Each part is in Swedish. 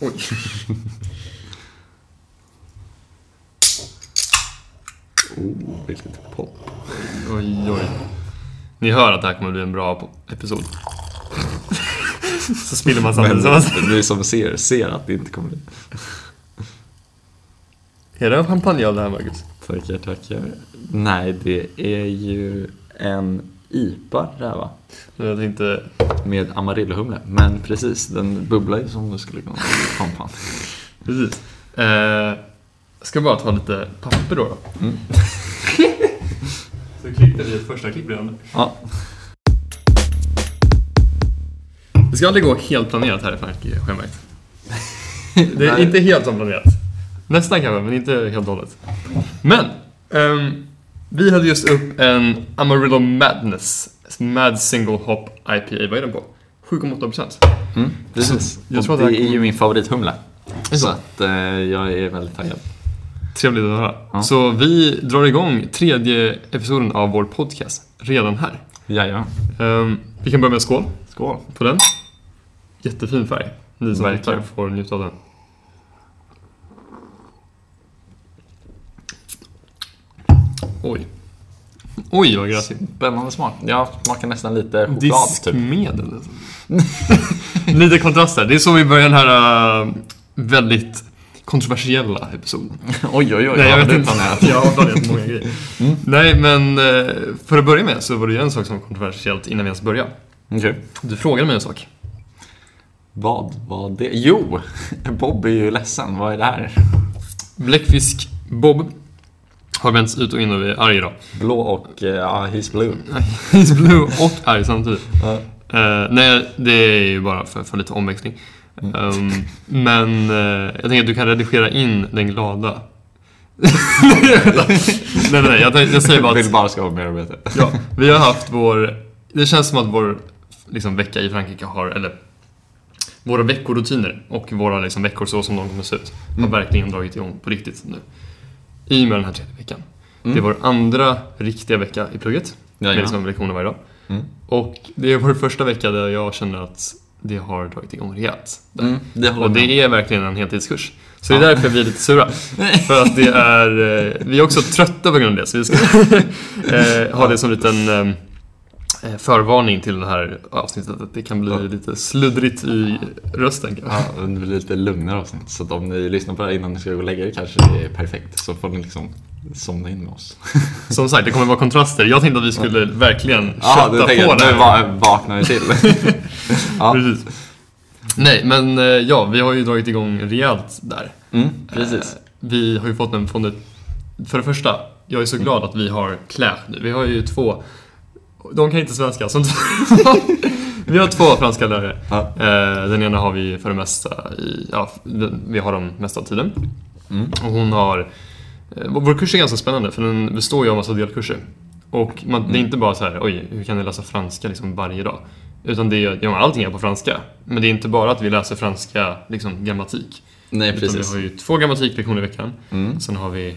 Oj. Oh, vilket pop. Oj, oj. Ni hör att det här kommer bli en bra episod. Så spiller man samtidigt. som man- ni som ser, ser att det inte kommer bli. Är det en champagneöl det här, Marcus? Tackar, tackar. Nej, det är ju en IPA det här va? Jag tänkte... Med amarillohumle. Men precis, den bubblar ju som det skulle kunna champagne. Precis. Eh, ska bara ta lite papper då. då. Mm. Så klippte vi ett första klipp redan. Ja, Det ska aldrig gå helt planerat här i Frankrike, har. Det är inte helt som planerat. Nästan kanske, men inte helt och hållet. Men! ehm, vi hade just upp en Amarillo Madness Mad Single Hop IPA. Vad är den på? 7,8%. mm, precis. Jag tror det är ju min favorithumle. det Så så? att eh, jag är väldigt taggad. Trevligt att höra. Ja. Så vi drar igång tredje episoden av vår podcast redan här. Jajamän. Ehm, vi kan börja med skål Skål. på den. Jättefin färg. Ni som tittar får njuta av den. Oj. Oj, vad gräsigt. Spännande smak. Jag smakar nästan lite choklad typ. Diskmedel. alltså. Lite kontraster. Det är så vi börjar den här äh, väldigt kontroversiella episoden. Oj, oj, oj. Nej, jag vet inte. Jag har planerat många grejer. Mm. Nej, men eh, för att börja med så var det ju en sak som var kontroversiellt innan vi ens började. Okej. Du frågade mig en sak. Vad var det? Jo! Bob är ju ledsen. Vad är det här? Bläckfisk Bob har vänts ut och in och är arg idag. Blå och... eh, Ja, he's blue. He's blue och arg samtidigt. Ja. Eh, nej, det är ju bara för, för lite omväxling. Ehm, men eh, jag tänker att du kan redigera in den glada. nej, nej, jag, jag säger bara Vill att bara skapa mer arbete. ja, vi har haft vår... Det känns som att vår liksom, vecka i Frankrike har, eller våra veckorutiner och våra liksom, veckor så som de kommer se ut har Mm. verkligen dragit igång på riktigt nu. I med den här tredje veckan. Mm. Det är vår andra riktiga vecka i plugget. Med Jajamän. liksom lektioner varje dag. Mm. Och det är vår första vecka där jag känner att det har dragit igång rejält. Mm, det Och med. det är verkligen en heltidskurs. Så det Ja. är därför vi är lite sura. För att det är... eh, Vi är också trötta på grund av det, så vi ska eh, ha det som en liten eh, förvarning till det här avsnittet. Att det kan bli Ja. lite sluddrigt i rösten kanske. Ja, det blir lite lugnare avsnitt. Så om ni lyssnar på det här innan ni ska gå och lägga er kanske det är perfekt. Så får ni liksom somna in med oss. Som sagt, det kommer vara kontraster. Jag tänkte att vi skulle verkligen Ja, kötta tänker på att det nu här. va- vaknar vi till. ja. Precis. Nej, men eh, ja, vi har ju dragit igång rejält där. Mm, precis. Eh, Vi har ju fått en från ett... För det första, jag är så glad att vi har Claire nu. Vi har ju två... De kan inte svenska, som Vi har två franska lärare. Ja. Eh, Den ena har vi för det mesta i... Ja, vi har dem mesta av tiden. Mm. Och hon har... eh, Vår kurs är ganska spännande för den består ju av massa delkurser. Och man, det är inte bara så här, oj, hur kan ni läsa franska liksom varje dag? Utan det är, ja, allting är på franska. Men det är inte bara att vi läser franska liksom, grammatik. Nej, Utan precis. vi har ju två grammatiklektioner i veckan. Mm. Sen har vi,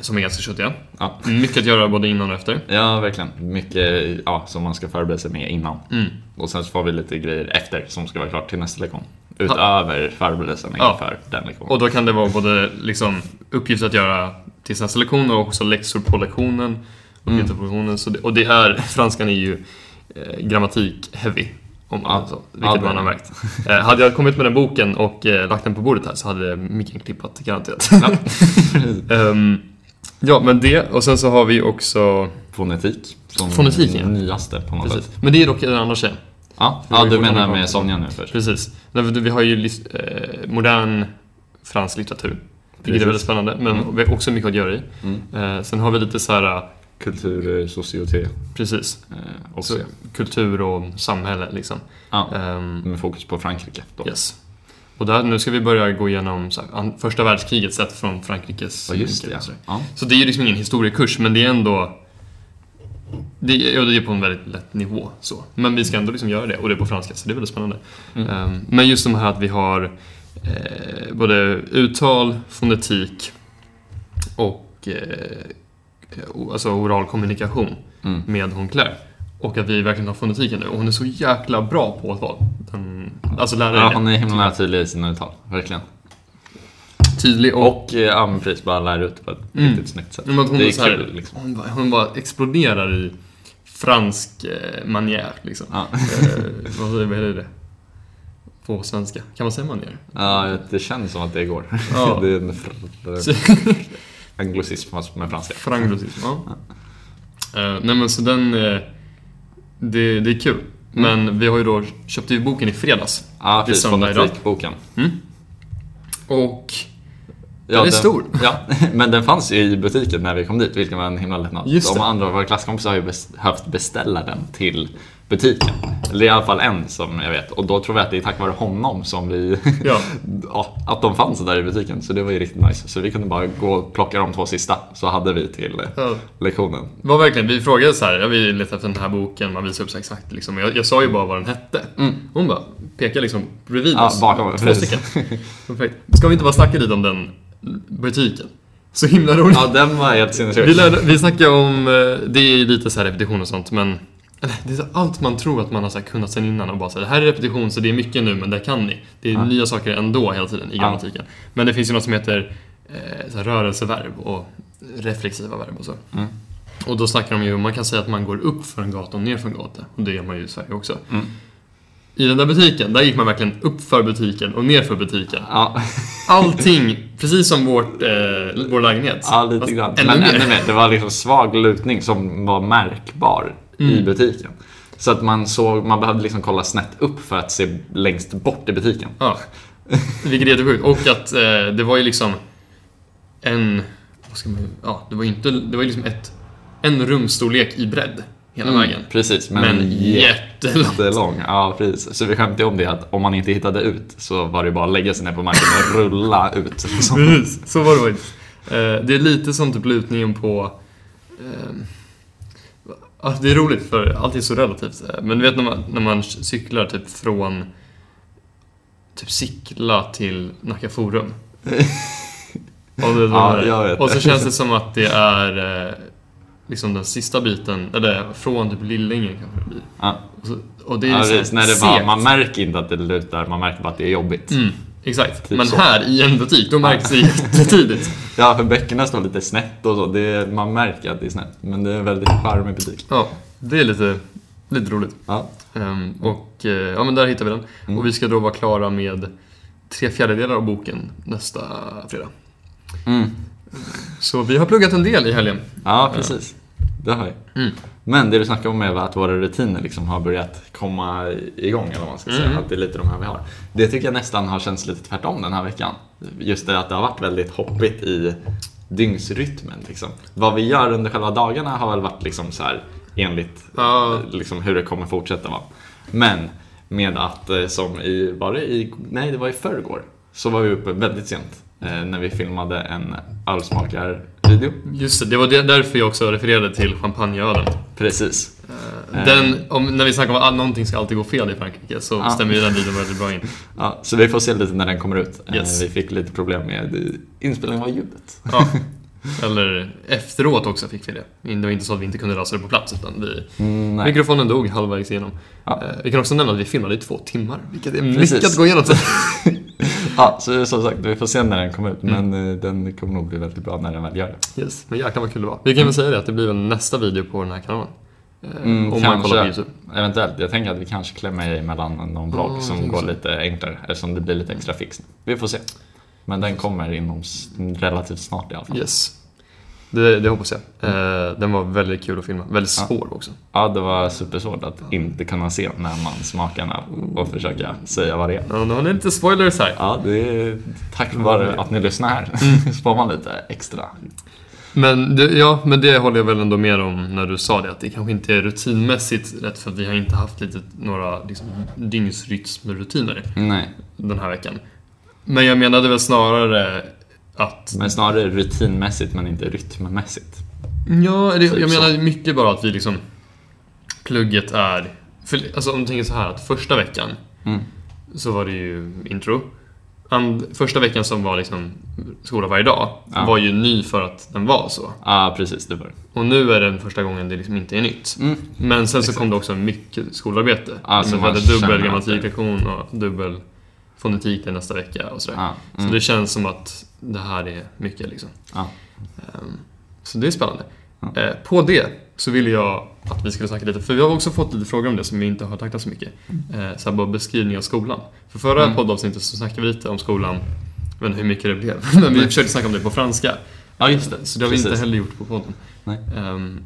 som är ganska köttiga, Ja. mycket att göra både innan och efter. ja, verkligen. Mycket ja, som man ska förbereda sig med innan. Mm. Och sen så får vi lite grejer efter som ska vara klart till nästa lektion. Utöver förberedelsen Ja. inför den lektionen. Och då kan det vara både liksom, uppgifter att göra till nästa lektion och också läxor på lektionen. Uppgifter Mm. på lektionen. Så det, och det är, franskan är ju eh, grammatik-heavy. Om man, Ja. så, Ja, vilket är man har märkt. Eh, hade jag kommit med den boken och eh, lagt den på bordet här så hade micken klippat garanterat. Ehm, ja, men det. Och sen så har vi också... Fonetik. Som Fonetik, ja. nyaste på något sätt. Men det är dock den andra tjejen. Ja, ja du menar med Sonja nu först? Precis. Vi har ju eh, modern fransk litteratur. Vilket är väldigt spännande, men Mm. vi har också mycket att göra i. Mm. Eh, sen har vi lite så här, Kultur, eh, sociotet. precis, Eh, också. så, kultur och samhälle liksom. Ja, Ehm, med fokus på Frankrike då. yes. Och där, nu ska vi börja gå igenom här, första världskriget sett från Frankrikes Ja, just det. Ja. Ja. Så det är ju liksom ingen historiekurs, men det är ändå det, ja, det är på en väldigt lätt nivå. Så. Men vi ska ändå liksom göra det, och det är på franska, så det är väldigt spännande. Mm. Ehm, men just de här att vi har eh, både uttal, fonetik och eh, alltså oral kommunikation Mm. med hon Claire. Och att vi verkligen har fonetiken nu. Och hon är så jäkla bra på att vara den, alltså lära Ja, hon är himla tydlig i sina uttal, verkligen. tydlig och... Och eh, ja, men precis, bara lär ut på ett riktigt snyggt sätt. Men hon, det är så här, kul liksom. hon, bara, hon bara exploderar i fransk eh, manier liksom. Ja. Eh, vad, säger- det? På svenska? Kan man säga manier? ja, det känns som att det går. Ja. det är en fast med franska. Franglosism, ja. Eh, nej men så den... Eh, det, det är kul. Men vi har ju då köpt ju boken i fredags. Ja, Det är precis. idag. Fonetikboken. Och... Ja, Den är stor. Ja, men den fanns ju i butiken när vi kom dit, vilket var en himla lättnad. De andra av våra klasskompisar har ju behövt beställa den till butiken. Eller i alla fall en som jag vet. Och då tror vi att det är tack vare honom som vi... Ja. ja, att de fanns där i butiken. Så det var ju riktigt nice. Så vi kunde bara gå och plocka de två sista, så hade vi till eh, Ja. lektionen. Det var verkligen, vi frågade så här, ja, vi letade efter den här boken, man visade upp så exakt liksom. Jag, jag sa ju bara vad den hette. Hon bara pekade liksom bredvid Ja, oss. bakom, två stycken. Perfekt. Ska vi inte bara snacka lite om den butiken? Så himla roligt. Ja, den var helt Vi, sinnessjuk. lärde, vi snackade om, eh, det är lite så här repetition och sånt, men det är allt man tror att man har så kunnat sen innan och bara så här, det här är repetition så det är mycket nu men det kan ni. Det är Ja. nya saker ändå hela tiden i Ja. grammatiken. Men det finns ju något som heter eh, rörelseverb och reflexiva verb och så. Mm. Och då snackar de ju, man kan säga att man går upp för en gata och ner för en gata. Och det gör man ju i Sverige också. Mm. I den där butiken, där gick man verkligen upp för butiken och ner för butiken. Ja, Allting, precis som vårt, eh, vår lägenhet. ja, lite grann. Ännu Men mer. ännu mer. Det var liksom svag lutning som var märkbar i Mm. butiken. Så att man såg, man behövde liksom kolla snett upp för att se längst bort i butiken. Ja. Vilket är jättesjukt. Och att eh, det var ju liksom en... Vad ska man, ja, det var ju inte... Det var liksom ett, en rumstorlek i bredd hela vägen. Precis, men, Men jättelång. jättelång. Ja, precis. Så vi skämtade om det att om man inte hittade ut så var det bara att lägga sig ner på marken och rulla ut. Liksom. Precis, så var det faktiskt. Eh, det är lite som typ lutningen på... ehm, ja, det är roligt för allt är så relativt. Men du vet när man, när man cyklar typ från typ Sickla till Nacka Forum. Och, det, Ja, jag vet. och så känns det som att det är eh, liksom den sista biten, eller från typ Lillängen kanske det blir. Ja. Och, så, och det är Ja, liksom precis. När det bara, man märker inte att det lutar, man märker bara att det är jobbigt. Mm, exakt. Typ Men så. här i en butik, då märks det jättetidigt. Ja, för bäckena står lite snett och så. Det, man märker att det är snett. Men det är en väldigt charmig butik. Ja, det är lite, lite roligt. Ja. Ehm, och eh, ja, men där hittar vi den. Mm. Och vi ska då vara klara med tre fjärdedelar av boken nästa fredag. Mm. Så vi har pluggat en del i helgen. Ja, precis. Det har jag. Mm. Men det du snackade om är att våra rutiner liksom har börjat komma igång, eller vad man ska säga. Mm. Att det är lite de här vi har. Det tycker jag nästan har känts lite tvärtom den här veckan. Just det att det har varit väldigt hoppigt i dygnsrytmen. Liksom. Vad vi gör under själva dagarna har väl varit liksom så här enligt Ja. liksom hur det kommer fortsätta vara. Men med att eh, som i, var det i, nej det var i förrgår, så var vi uppe väldigt sent. Eh, när vi filmade en ölsmakarvideo. Just det, det var därför jag också refererade till champagneölen. Precis. Den, om, när vi snackar om att någonting ska alltid gå fel i Frankrike så Ja. stämmer ju den videon väldigt bra in. Ja, så vi får se lite när den kommer ut. Eh, Yes. Vi fick lite problem med eh, inspelningen av ljudet. Ja. Eller efteråt också fick vi det. Det var inte så att vi inte kunde lösa det på plats utan vi, Mm, mikrofonen dog halvvägs igenom. Ja. Eh, Vi kan också nämna att vi filmade i två timmar, vilket är Precis. mycket att gå igenom. Ja, så som sagt, vi får se när den kommer ut. Mm. Men eh, den kommer nog bli väldigt bra när den väl gör det. Yes, men jäklar vad kul det var. Vi kan väl säga det att det blir väl nästa video på den här kanalen. Eh, Mm, om man kollar på kanske. YouTube. Eventuellt. Jag tänker att vi kanske klämmer emellan någon vlogg jag som går så. lite enklare. Eftersom det blir lite extra fix. Vi får se. Men den kommer inom relativt snart i alla fall. Yes. Det, det hoppas jag. Eh, den var väldigt kul att filma. Väldigt Ja. svår också. Ja, det var supersvårt att inte kunna se när man smakar den och försöka säga vad det är. Ja, nu har ni lite spoilers här. Ja, det är tack vare att ni lyssnar här. Mm. Så får man lite extra. Men det, ja, men det håller jag väl ändå med om när du sa det. Att det kanske inte är rutinmässigt rätt för vi har inte haft lite, några liksom, dygnsrytmrutiner den här veckan. Men jag menade väl snarare att... men snarare rutinmässigt men inte rytmmässigt. Ja, det, Typ jag så. menar mycket bara att vi liksom... Plugget är... För, alltså om du tänker så här att första veckan Mm. så var det ju intro. and, första veckan som var liksom skola varje dag Ja. var ju ny för att den var så. Ja, precis. Det var. Och nu är den första gången det liksom inte är nytt. Mm. Men sen så Exakt. kom det också mycket skolarbete. Ja, så man vi hade dubbel grammatiklektion och dubbel fonetik till nästa vecka och sådär. Så Mm. det känns som att det här är mycket liksom. Ehm, Så det är spännande. Ja. Eh, På det så ville jag att vi skulle snacka lite, för vi har också fått lite frågor om det som vi inte har tagit så mycket. Eh, Så här bara beskrivning av skolan. För förra Mm. poddavsnittet så snackade vi lite om skolan, jag vet inte hur mycket det blev, men vi försökte snacka om det på franska. ja, just det. Så det har vi inte heller gjort på podden. Ehm,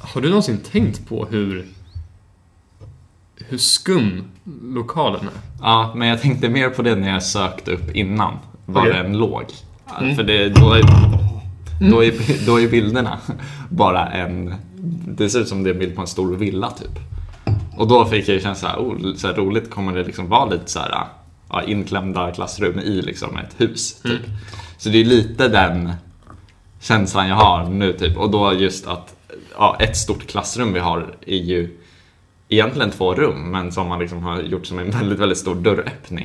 har du någonsin tänkt på hur, hur skum lokalen är? Ja, men jag tänkte mer på det när jag sökte upp innan. Var Okej. den låg. Mm. För det, då, är, då, är, då är bilderna bara en... Det ser ut som det är en bild på en stor villa typ. Och då fick jag ju känna så här, oh, så här roligt, kommer det liksom vara lite så här, ja, inklämda klassrum i liksom ett hus typ. Mm. Så det är lite den känslan jag har nu typ. Och då just att ja, ett stort klassrum vi har är ju egentligen två rum men som man liksom har gjort som en väldigt, väldigt stor dörröppning.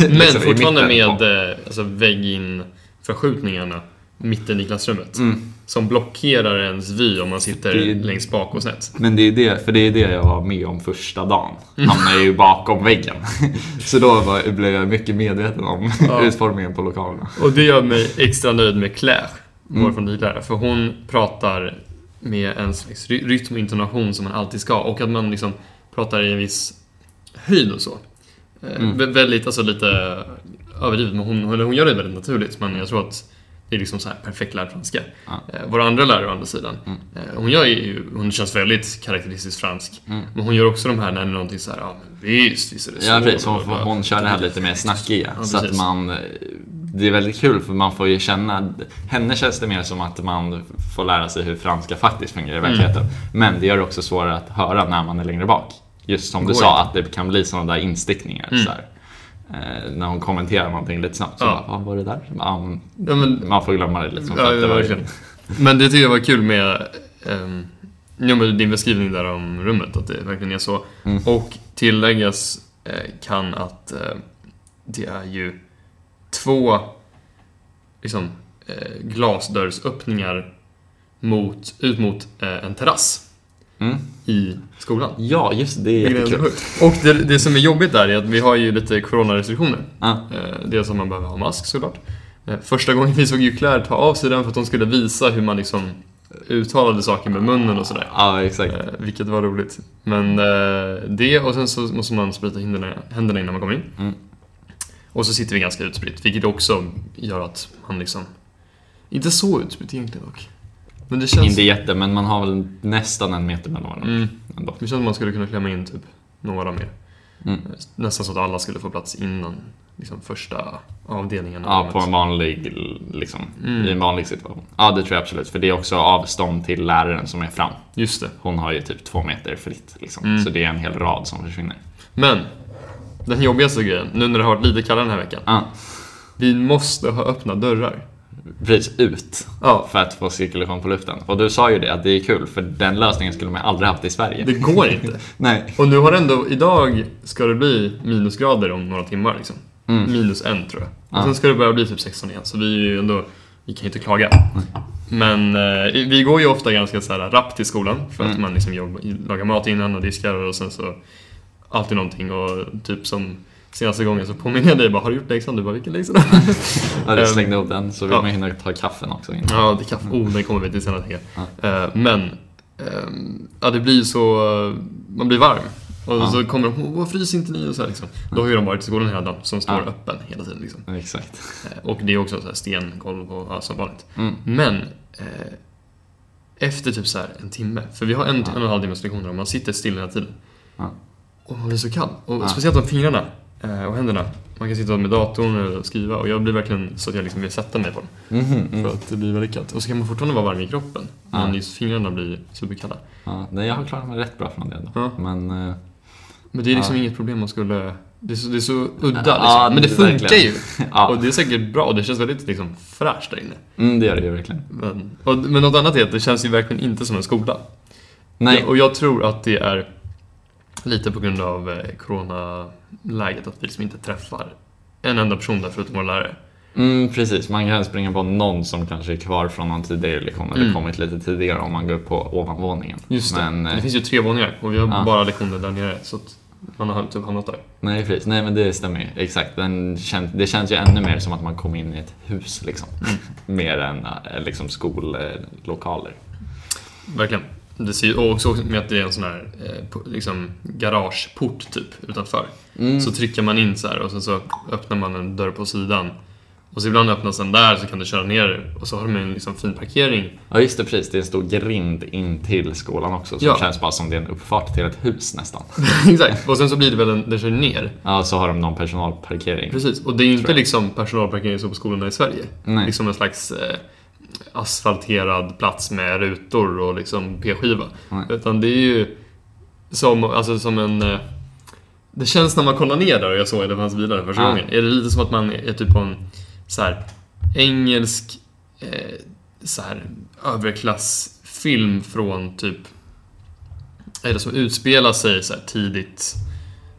Men Liksom i fortfarande mitten med eh, alltså, vägginförskjutningarna mitten i klassrummet. Mm. Som blockerar ens vy om man sitter Det längst bak och snett. Men det är det, för det är det jag var med om första dagen. Mm. Hamnade ju bakom väggen. Så då var, blev jag mycket medveten om Ja. utformningen på lokalerna. Och det gör mig extra nöjd med Claire, vår Mm. För hon pratar med en slags ry- rytm och intonation som man alltid ska. Och att man liksom pratar i en viss höjd och så. Eh, Mm. vä- Väldigt, alltså lite överdrivet, men hon, hon, hon gör det väldigt naturligt. Men jag tror att det är liksom så här perfekt lärd franska. Ja. Eh, våra andra lärare å andra sidan, Mm. eh, hon gör ju, hon känns väldigt karaktäristiskt fransk. Mm. Men hon gör också de här när det är någonting så här, ja men visst, visst är det så. Ja precis, hon, bla. hon kör det här lite mer snackiga. Ja, så att man, det är väldigt kul för man får ju känna, henne känns det mer som att man får lära sig hur franska faktiskt fungerar Mm. i verkligheten. Men det gör det också svårare att höra när man är längre bak. Just som du Går sa, inte. att det kan bli sådana där instickningar. Mm. Så. Eh, när hon kommenterar någonting lite snabbt så Ja. bara, vad var det där? Man, Ja, men, man får glömma det liksom. Ja, det var- verkligen. Men det tycker jag var kul med um, ja, med din beskrivning där om rummet, att det verkligen är så. Mm. Och tilläggas eh, kan att eh, det är ju två liksom, eh, glasdörrsöppningar mot, ut mot eh, en terrass Mm. i skolan. Ja, just det. Är jättekul. Och det, det som är jobbigt där är att vi har ju lite coronarestriktioner. Ja. Eh, Dels att man behöver ha mask såklart. Eh, Första gången vi såg ju Claire ta av sig den för att hon skulle visa hur man liksom uttalade saker med munnen och sådär. ja, exakt. Eh, Vilket var roligt. Men det och sen så måste man sprita händerna, händerna innan man kommer in. Mm. Och så sitter vi ganska utspritt, vilket också gör att man liksom... Inte så utspritt egentligen dock. Men det känns... Inte jätte, men man har väl nästan en meter mellan varandra. Mm, Ändå. det känns som man skulle kunna klämma in typ några mer. Mm. Nästan så att alla skulle få plats innan liksom, första avdelningen. av Ja, på en vanlig, liksom, Mm. i en vanlig situation. Ja, det tror jag absolut. För det är också avstånd till läraren som är fram. Just det. Hon har ju typ två meter fritt. Liksom. Mm. Så det är en hel rad som försvinner. Men, den jobbigaste grejen, nu när det har varit lite kallare den här veckan. Ja, Vi måste ha öppna dörrar. precis ut. Ja, För att få cirkulation på luften. Och du sa ju det, att det är kul. För den lösningen skulle man aldrig haft i Sverige. det går inte. Nej. Och nu har ändå, idag ska det bli minusgrader om några timmar liksom. Mm. Minus en tror jag. Och Ja. sen ska det börja bli typ 16 igen, så vi är ju ändå, vi kan ju inte klaga. Men eh, vi går ju ofta ganska så här rappt till skolan för att Mm. man liksom jobbar, lagar mat innan och diskar och sen så alltid någonting och typ som senaste gången så påminner jag dig bara, har du gjort läxan? Du bara, vilken läxa? Ja, du Ehm, slängde upp den. Så vill ja. man hinna ta kaffen också innan. Ja, det kaffe. Oh, den kommer vi till senare. Ja. Eh, Men, ehm, ja det blir ju så, man blir varm. Och Ja. så kommer de, "Åh, fryser inte ni? Och så här, liksom. Då har ju de varit i skolan hela dagen, som står Ja. öppen hela tiden. Liksom. Exakt. Eh, Och det är också så här stengolv och ja, som vanligt. Mm. Men, eh, efter typ så här en timme, för vi har en, Ja. en och en halv timmes lektioner och man sitter still hela tiden. Och man blir så kall. Och Ja. speciellt om fingrarna eh, och händerna. Man kan sitta med datorn och skriva och jag blir verkligen så att jag liksom vill sätta mig på dem. Mhm, mm. För att det blir väldigt kallt. Och så kan man fortfarande vara varm i kroppen. Ja. Men just fingrarna blir superkalla. Ja, nej, jag har klarat mig rätt bra från det ändå. Ja. Men eh, Men det är liksom Ja. inget problem man skulle... Det är så, det är så udda liksom. Ja, Men det funkar verkligen. ju. ja, Och det är säkert bra och det känns väldigt liksom fräscht där inne. mm, det gör det ju verkligen. Men, och, men något annat är att det känns ju verkligen inte som en skola. Nej, och jag tror att det är lite på grund av eh, corona läget att vi liksom inte träffar en enda person där förutom våra lärare. Mm, precis, man kan springa på någon som kanske är kvar från någon tidigare lektion eller Mm. kommit lite tidigare om man går upp på ovanvåningen. Just det. Men, det eh, finns ju tre våningar och vi har Ja. bara lektioner där nere. Så att man har typ hamnat där. nej, precis. Nej, men det stämmer ju. Exakt. Den kän, det känns ju ännu mer som att man kommer in i ett hus liksom. Mm. mer än eh, liksom skollokaler. Verkligen. Det ser ju och också med att det är en sån här eh, liksom garageport typ utanför. Mm. Så trycker man in så här och sen så öppnar man en dörr på sidan. Och så ibland öppnas den där så kan du köra ner och så har de en liksom fin parkering. Ja, just det, precis. Det är en stor grind in till skolan också som Ja. känns bara som det är en uppfart till ett hus nästan. Exakt. Och sen så blir det väl en, den kör ner. Ja, så har de någon personalparkering. Precis. Och det är ju inte jag. liksom personalparkering som på skolorna i Sverige. Nej. Liksom en slags eh, asfalterad plats med rutor och liksom p-skiva. Nej. Utan det är ju som, alltså som en... Eh, det känns när man kollar ner där och jag såg Elefants bilar första Ja. gången. Är det lite som att man är typ på en så här engelsk eh, så här överklassfilm från typ eller som utspelar sig så här tidigt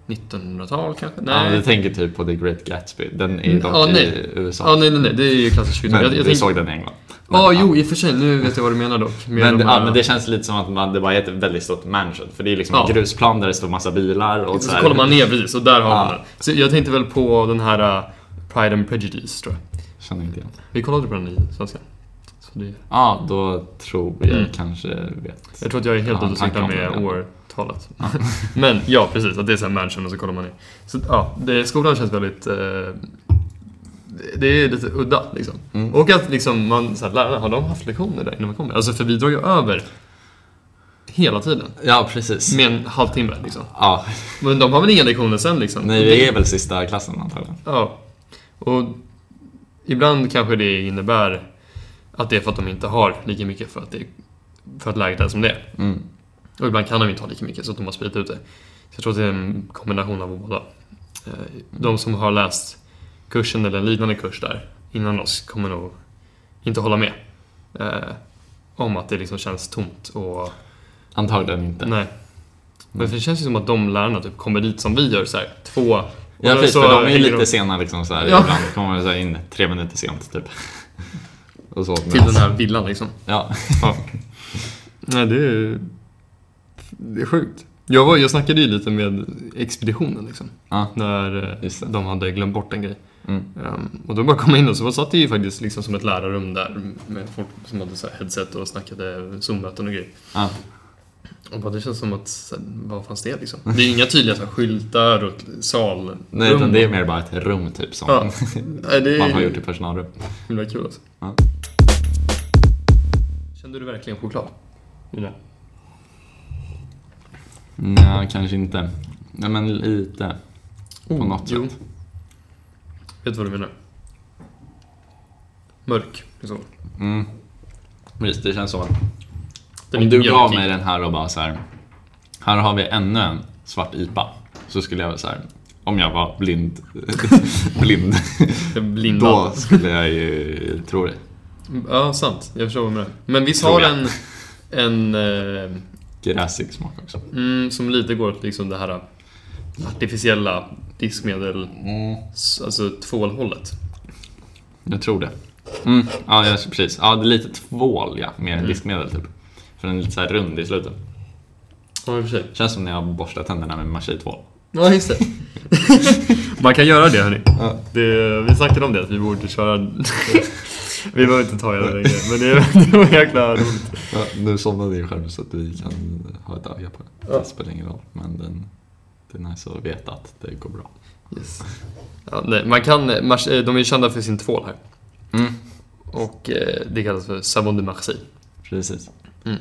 1900-tal kanske? Ja, Nej. du tänker typ på The Great Gatsby. Den är ju dock ja, i. USA. Ja, nej, nej, nej, det är ju klassisk 20 men jag, jag du tänk- såg den i England. Ja, jo, i och för sig. Nu vet jag vad du menar dock. Men, de ja, här- men det känns lite som att man, det bara är ett väldigt stort mansion. För det är liksom Ja. en grusplan där det står massa bilar och så, så här. kollar man ner precis och där har Ja. man den. Så jag tänkte väl på den här uh, Pride and Prejudice, tror jag. Känner inte igen. Vi kollade på den i svenska. Så det, Ja, då tror jag Mm. kanske vet. jag tror att jag är helt Ja, ute och cyklar med årtalet. men ja, precis. Att det är så här mansion och så kollar man ner. Så ja, det, skolan känns väldigt... eh, det är lite udda liksom. Mm. Och att liksom man, så här, lärarna, har de haft lektioner där innan man kommer? Alltså för vi drar ju över hela tiden. Ja, precis. Med en halvtimme liksom. Ja, Men de har väl inga lektioner sen liksom? nej, vi är väl sista klassen antagligen. Ja. Och ibland kanske det innebär att det är för att de inte har lika mycket för att, det, för att läget är som det är. Mm. Och ibland kan de inte ha lika mycket så att de har spritt ut det. Så jag tror att det är en kombination av båda. Eh, De som har läst kursen eller en liknande kurs där innan oss kommer nog inte hålla med. Eh, om att det liksom känns tomt och Antagligen inte. nej. Men det känns ju som att de lärarna typ kommer dit som vi gör så här, två Ja, precis, för de är ju lite sena liksom så här. Ja. Ibland kommer så in tre minuter sent typ. Och så. till den här villan liksom. Ja. Ja. Nej, det är, det är sjukt. Jag, var, jag snackade ju lite med expeditionen liksom. Ja. När eh, de hade glömt bort en grej. Mm. Ehm, och då bara kom in och så satt det ju faktiskt liksom som ett lärarrum där med folk som hade så här headset och snackade Zoom-möten och grejer. Ja. Och bara, det känns som att, vad fanns det liksom? Det är inga tydliga så här, skyltar och sal. Nej, utan det är mer bara ett rum typ som Ja. Nej, det är man har gjort i personalrum. himla kul alltså. Ja. Kände du verkligen choklad? Ja. Nej, kanske inte. Nej, men lite. På något jo. sätt. Vet du vad du menar? Mörk. Så. Mm. Visst, det känns så. Den Om du mjölkig. gav mig den här och bara så här. Här har vi ännu en svart IPA. Så skulle jag så här. Om jag var blind. blind. Blindad. Då skulle jag ju tro det. Ja, sant. Jag förstår vad du menar. Men visst har jag. en, en eh, Gräsig smak också. mm, som lite går åt liksom det här artificiella diskmedel, Mm. alltså tvålhållet. Jag tror det. Mm. Ja, ja, precis. Ja, det är lite tvål, ja. Mer Mm. diskmedel typ. För den är lite så här rund i slutet. Ja, i och för sig. Känns som när jag borstar tänderna med maskintvål. Ja, just det. Man kan göra det, hörni. Ja. Det, vi snackade om det, att vi borde köra... vi behöver inte ta den grejen, men det, det var jäkla roligt. Ja, nu somnade din skärm så att vi kan ha ett öga på det. Ja. Det spelar ingen roll, men den, det är nice att veta att det går bra. Yes. Ja, nej, man kan, mars- eh, de är kända för sin tvål här. Mm. Och eh, det kallas för Savon de Marseille. Precis. Mm.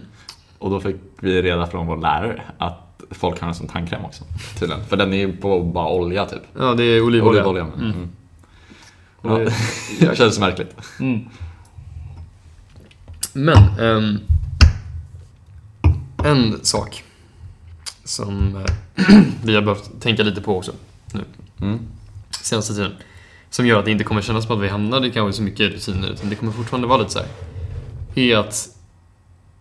Och då fick vi reda från vår lärare att folk har den som tandkräm också. Tydligen. För den är ju på bara olja typ. Ja, det är olivolja. Olivolja. Mm. Mm. Ja, det- det känns märkligt. Mm. Men, ehm, en sak som eh, vi har behövt tänka lite på också Mm. senaste tiden. Som gör att det inte kommer kännas som att vi hamnar i kanske så mycket rutiner, utan det kommer fortfarande vara lite så här. Är att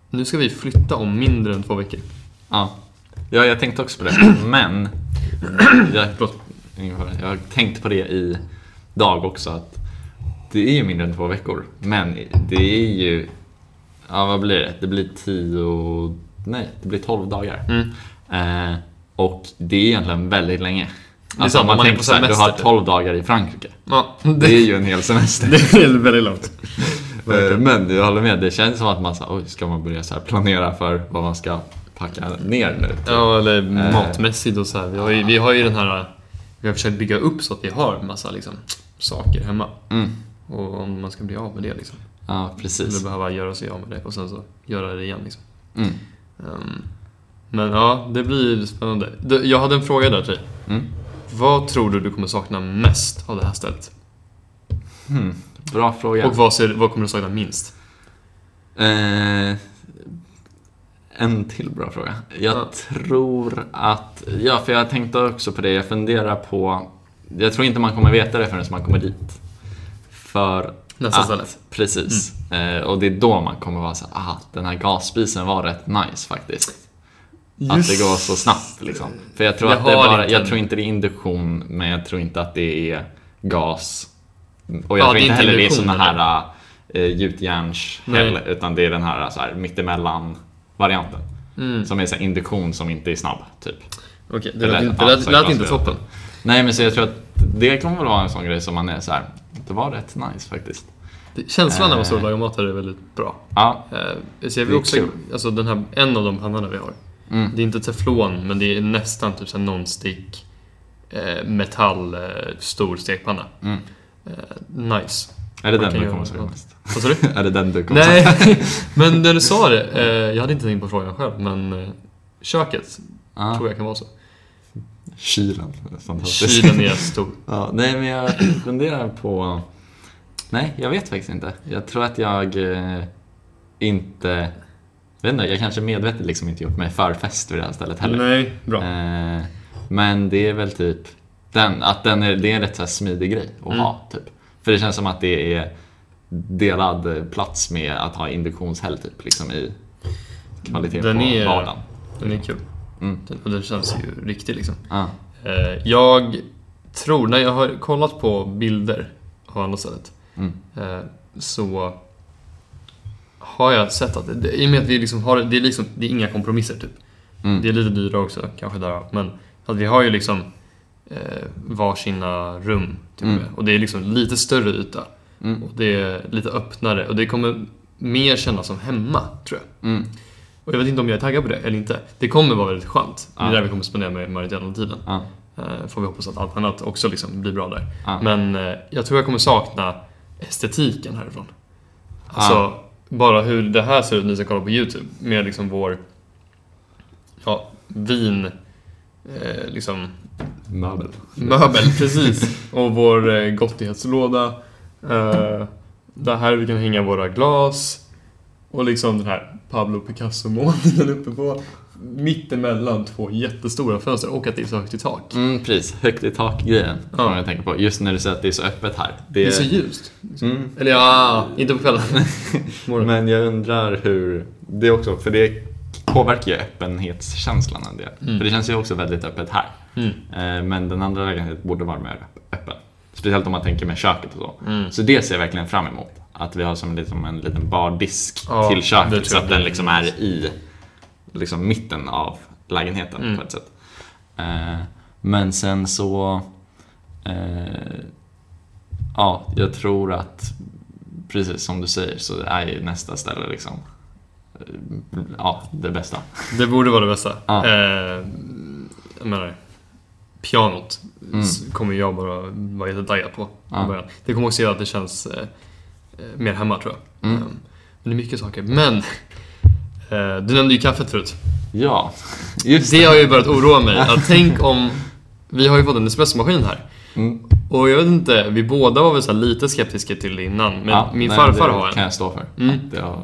nu ska vi flytta om mindre än två veckor. Ja. ja, jag tänkte också på det. Men jag. Jag har tänkt på det i dag också att det är ju mindre än två veckor. Men det är ju, ja vad blir det? Det blir tio, nej det blir tolv dagar. Mm. Eh, och det är egentligen väldigt länge. Alltså om man man tänker på så här, du har typ. 12 dagar i Frankrike. Ja, Det det, är ju en hel semester. det är väldigt långt. Eh, Men jag håller med, det känns som att man så oj, ska man börja så planera för vad man ska packa ner nu? typ? Ja, eller Eh. matmässigt och så här. Vi har, ju, vi har ju den här... Vi har försökt bygga upp så att vi har massa liksom, saker hemma. Mm. Och om man ska bli av med det liksom. Ja, Eller precis. behöva göra sig av med det och sen så göra det igen liksom. Mm. Ehm, men ja, det blir spännande. Jag hade en fråga där till dig. Mm. Vad tror du du kommer sakna mest av det här stället? Hmm. Bra fråga. Och vad, ser, vad kommer du sakna minst? Eh, en till bra fråga. Jag Ja. tror att, ja för jag tänkte också på det, jag funderar på, jag tror inte man kommer veta det förrän man kommer dit. För Nästa att, ställe. Precis. Eh, och det är då man kommer vara så ah, den här gasspisen var rätt nice faktiskt. Att det går så snabbt liksom. För jag tror Jag att det bara, inte jag tror inte det är induktion, men jag tror inte att det är gas. Och Ja, jag tror det är inte heller det är eller? här äh, gjutjärns Nej. heller, utan det är den här, så här mittemellan varianten. Mm. Som är så här, induktion som inte är snabb, typ. Okej, det Eller, lät, inte- ja, det lät, så lät inte toppen. Nej, men så jag tror att det kommer väl vara en sån grej som man är så här. det var rätt nice faktiskt. Det- Känslan när man står och Eh. lagar mat här är väldigt bra. Ja, Eh, ser Det vi också, kul. alltså den här, en av de pannorna vi har. Mm. Det är inte teflon, men det är nästan typ såhär non-stick eh, metall eh, stor stekpanna. Mm. Eh, nice. är det Man den du kommer något. mest? Vad sa du? Är det den du kommer Nej, men när du sa det, eh, jag hade inte tänkt på frågan själv, men eh, köket Ja, tror jag kan vara så. kylen. Kylen är stor. Ja, nej, men jag funderar på... Nej, jag vet faktiskt inte. Jag tror att jag eh, inte... vet inte, jag kanske medvetet liksom inte gjort mig för fest vid det här stället heller. Nej, bra. Eh, men det är väl typ den, att den är, det är en rätt så smidig grej att Mm. ha. Typ. För det känns som att det är delad plats med att ha induktionshäll typ, liksom i kvalitet Den på är- vardagen. Den är kul. Mm. Och den känns ju riktig liksom. Ja. Eh, jag tror, när jag har kollat på bilder av andra stället Mm. eh, så har jag sett att, det, i och med att vi liksom har, det är liksom, det är inga kompromisser typ. Mm. Det är lite dyrare också kanske där, men att vi har ju liksom eh, varsina rum och Mm. Och det är liksom lite större yta. Mm. Och det är lite öppnare och det kommer mer kännas som hemma, tror jag. Mm. Och jag vet inte om jag är taggad på det eller inte. Det kommer vara väldigt skönt. Det är Ja. där vi kommer spendera med majoriteten av tiden. Ja. Eh, Får vi hoppas att allt annat också liksom blir bra där. Ja. Men eh, jag tror jag kommer sakna estetiken härifrån. Alltså, bara hur det här ser ut när ni ska kolla på YouTube. Med liksom vår ja, vin, eh, liksom Möbel. möbel, precis. Och vår eh, gottighetslåda. Eh, där här vi kan hänga våra glas. Och liksom den här Pablo Picasso-målningen uppe på. Mittemellan två jättestora fönster och att det är så högt i tak. Mm, precis. Högt i tak-grejen. Ja. Ja. jag tänka på. Just när du säger att det är så öppet här. Det är så ljust. Mm. Eller ja, inte på kvällen. Men jag undrar hur... Det också, för det påverkar ju öppenhetskänslan en del. Mm. För det känns ju också väldigt öppet här. Mm. Eh, Men den andra lägenheten borde vara mer öpp- öppen. Speciellt om man tänker med köket och så. Mm. Så det ser jag verkligen fram emot. Att vi har som liksom en liten bardisk Ja, till det köket så att den liksom är i liksom mitten av lägenheten Mm. på ett sätt. Eh, Men sen så... eh, Ja, jag tror att precis som du säger så är ju nästa ställe liksom eh, Ja, det bästa. Det borde vara det bästa. Ja. Eh, jag menar, pianot Mm. kommer jag bara vara jättetaggad på. Ja. början. Det kommer också göra att det känns eh, eh, mer hemma tror jag. Mm. Eh, men det är mycket saker. Men, du nämnde ju kaffet förut. Ja, just Det har ju börjat oroa mig. Att tänk om, vi har ju fått en espressomaskin här. Mm. Och jag vet inte, vi båda var väl så lite skeptiska till det innan. Men Ja, min nej, farfar det har en. kan jag stå för. Mm. Det var...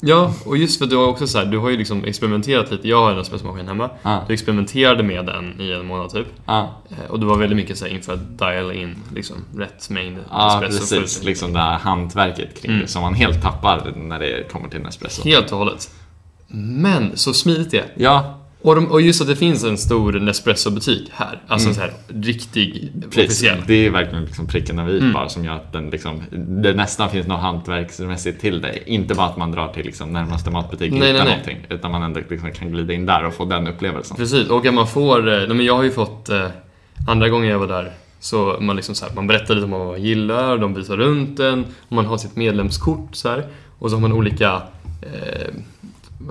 Ja, och just för du har också så här, du har ju liksom experimenterat lite. Jag har en espressomaskin hemma. Ah, Du experimenterade med den i en månad typ. ah, Eh, Och du var väldigt mycket så här inför att diala in liksom, rätt mängd ah, espresso. precis. fullt. Liksom det här hantverket kring Mm. det som man helt tappar när det kommer till Nespresso. Helt och hållet. Men så smidigt det är. Ja, Och, de, och just att det finns en stor Nespresso-butik här. Alltså en så här riktig, Precis, officiell. det är verkligen liksom pricken över i Mm. bara som gör att den liksom, det nästan finns något hantverksmässigt till det. Inte bara att man drar till liksom närmaste matbutik och Nej, hittar nej, nej. någonting. Utan man ändå liksom kan glida in där och få den upplevelsen. Precis, och att man får... eh, Nej, men jag har ju fått... Eh, andra gången jag var där så man liksom så här, man berättar lite om vad man gillar, de visar runt en, och man har sitt medlemskort så här, och så har man olika eh,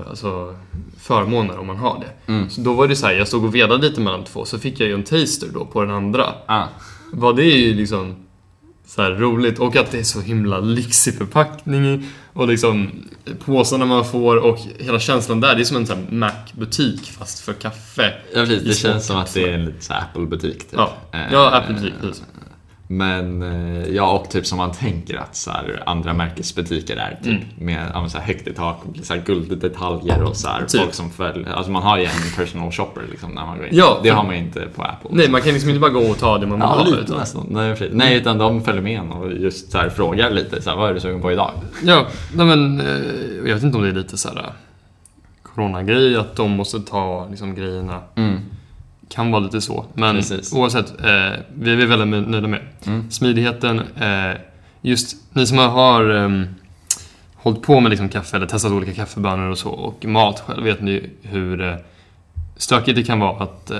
alltså, förmåner om man har det. Mm. Så då var det så här, jag stod och vedade lite mellan två, så fick jag ju en taster då på den andra. Ah, Vad det är ju liksom så här roligt och att det är så himla lyxig förpackning och liksom påsarna man får och hela känslan där. Det är som en sån här Mac-butik fast för kaffe. ja, precis, det känns som att det är en lite så Apple-butik. Typ. Ja, Eh, ja Apple-butik. precis. Men eh, ja, och typ som man tänker att så här, andra märkesbutiker är. Typ, Med ja, men så här, högt i tak, och så här, gulddetaljer och så här, Typ. folk som följer. Alltså man har ju en personal shopper liksom, när man går in. Ja, det har man ju inte på Apple. Nej, man kan liksom inte bara gå och ta det man vill Ja, ha. lite Utan, nästan. Nej, precis. Nej, utan de följer med en och just så här, frågar lite. Så här, vad är du sugen på idag? ja, nej men eh, jag vet inte om det är lite så här eh, coronagrej, att de måste ta liksom grejerna. Kan vara lite så. Men Precis. oavsett, eh, vi är väldigt nöjda med. Mm. Smidigheten, eh, just ni som har eh, hållit på med liksom kaffe eller testat olika kaffebönor och så och mat själv vet ni hur eh, stökigt det kan vara att eh,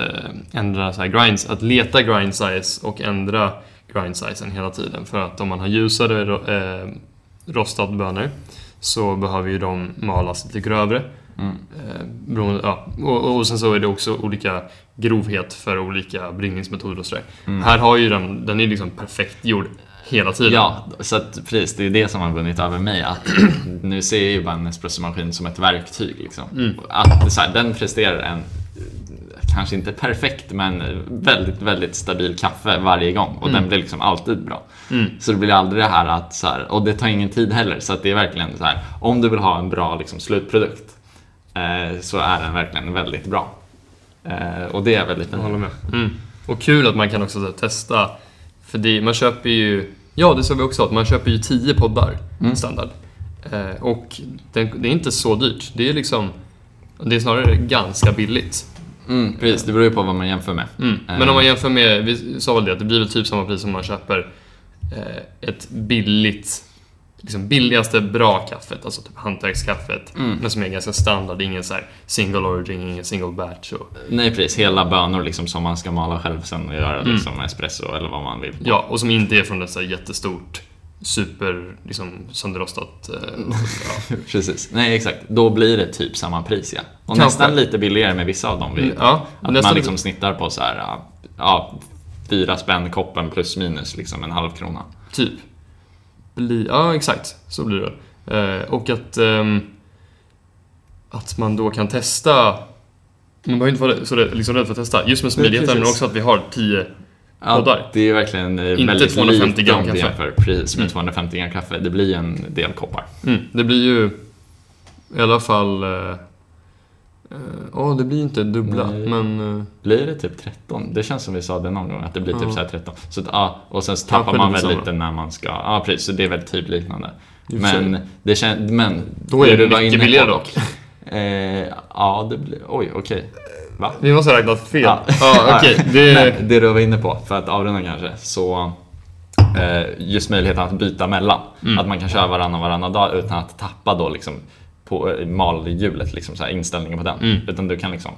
ändra så grinds, att leta grind size och ändra grind sizen hela tiden. För att om man har ljusare eh, rostad bönor så behöver ju de malas lite grövre. Mm. Eh, beroende, ja. och, och sen så är det också olika grovhet för olika bryggningsmetoder och sådär. Mm. Här har ju den, den är liksom perfekt gjord hela tiden. Ja, så att, precis, det är det som har vunnit över mig. Att nu ser jag ju bara en espressomaskin som ett verktyg. Liksom. Mm. Att så här, den presterar en, kanske inte perfekt, men väldigt, väldigt stabil kaffe varje gång. Och den blir liksom alltid bra. Mm. Så det blir aldrig det här att, så här, och det tar ingen tid heller. Så att det är verkligen så här, om du vill ha en bra liksom, slutprodukt eh, så är den verkligen väldigt bra. Eh, och det är väldigt Jag håller med. Mm. Och kul att man kan också så här, testa. För det, man köper ju, ja det sa vi också, att man köper ju 10 poddar Mm. standard. Eh, och det, det är inte så dyrt. Det är liksom, det är snarare ganska billigt. Mm, precis, det beror ju på vad man jämför med. Mm. Men om man jämför med, vi sa väl det, att det blir väl typ samma pris som man köper eh, ett billigt, liksom billigaste bra kaffet, alltså typ hantverkskaffet. Mm. Men som är ganska standard, ingen så single origin, ingen single batch. Och, Nej precis, hela bönor liksom som man ska mala själv sen och göra liksom espresso eller vad man vill. ja, och som inte är från ett så jättestort, super, liksom sönderrostat. Eh, ja. Precis, nej exakt. Då blir det typ samma pris ja. Och Kanske. nästan lite billigare med vissa av dem. Vi, Mm, ja, att man liksom lite- snittar på så här, ja, fyra spänn koppen plus minus liksom en halv krona. Typ. Bli, ja, exakt. Så blir det. Eh, och att, ehm, att man då kan testa man behöver inte vara så rädd, liksom rädd för att testa. Just med smidigheten, men precis. också att vi har 10 Ja, Poddar. det är verkligen eh, Inte väldigt 250 lite gram kaffe. jämför pris med 250 gram kaffe. Det blir ju en del koppar. Mm, det blir ju i alla fall... eh, Ja, det blir inte dubbla, Nej. men... eh, Blir det typ 13? Det känns som vi sa det någon gång, att det blir typ Ja. så här 13. Så, att, ja, och sen så tappar Kanske man väl samma. lite när man ska... Ja, precis. Så det är väl typ liknande. Men det känns... Men... Då är det du var mycket billigare dock. Eh, ja, det blir... Oj, okej. Va? Vi måste ha räknat fel. Ja, Ja. okej. Det... Men det du var inne på, för att avrunda kanske, så eh, just möjligheten att byta mellan. Mm. Att man kan köra varannan varannan dag utan att tappa då liksom på eh, malhjulet, liksom så här, inställningen på den. Mm. Utan du kan liksom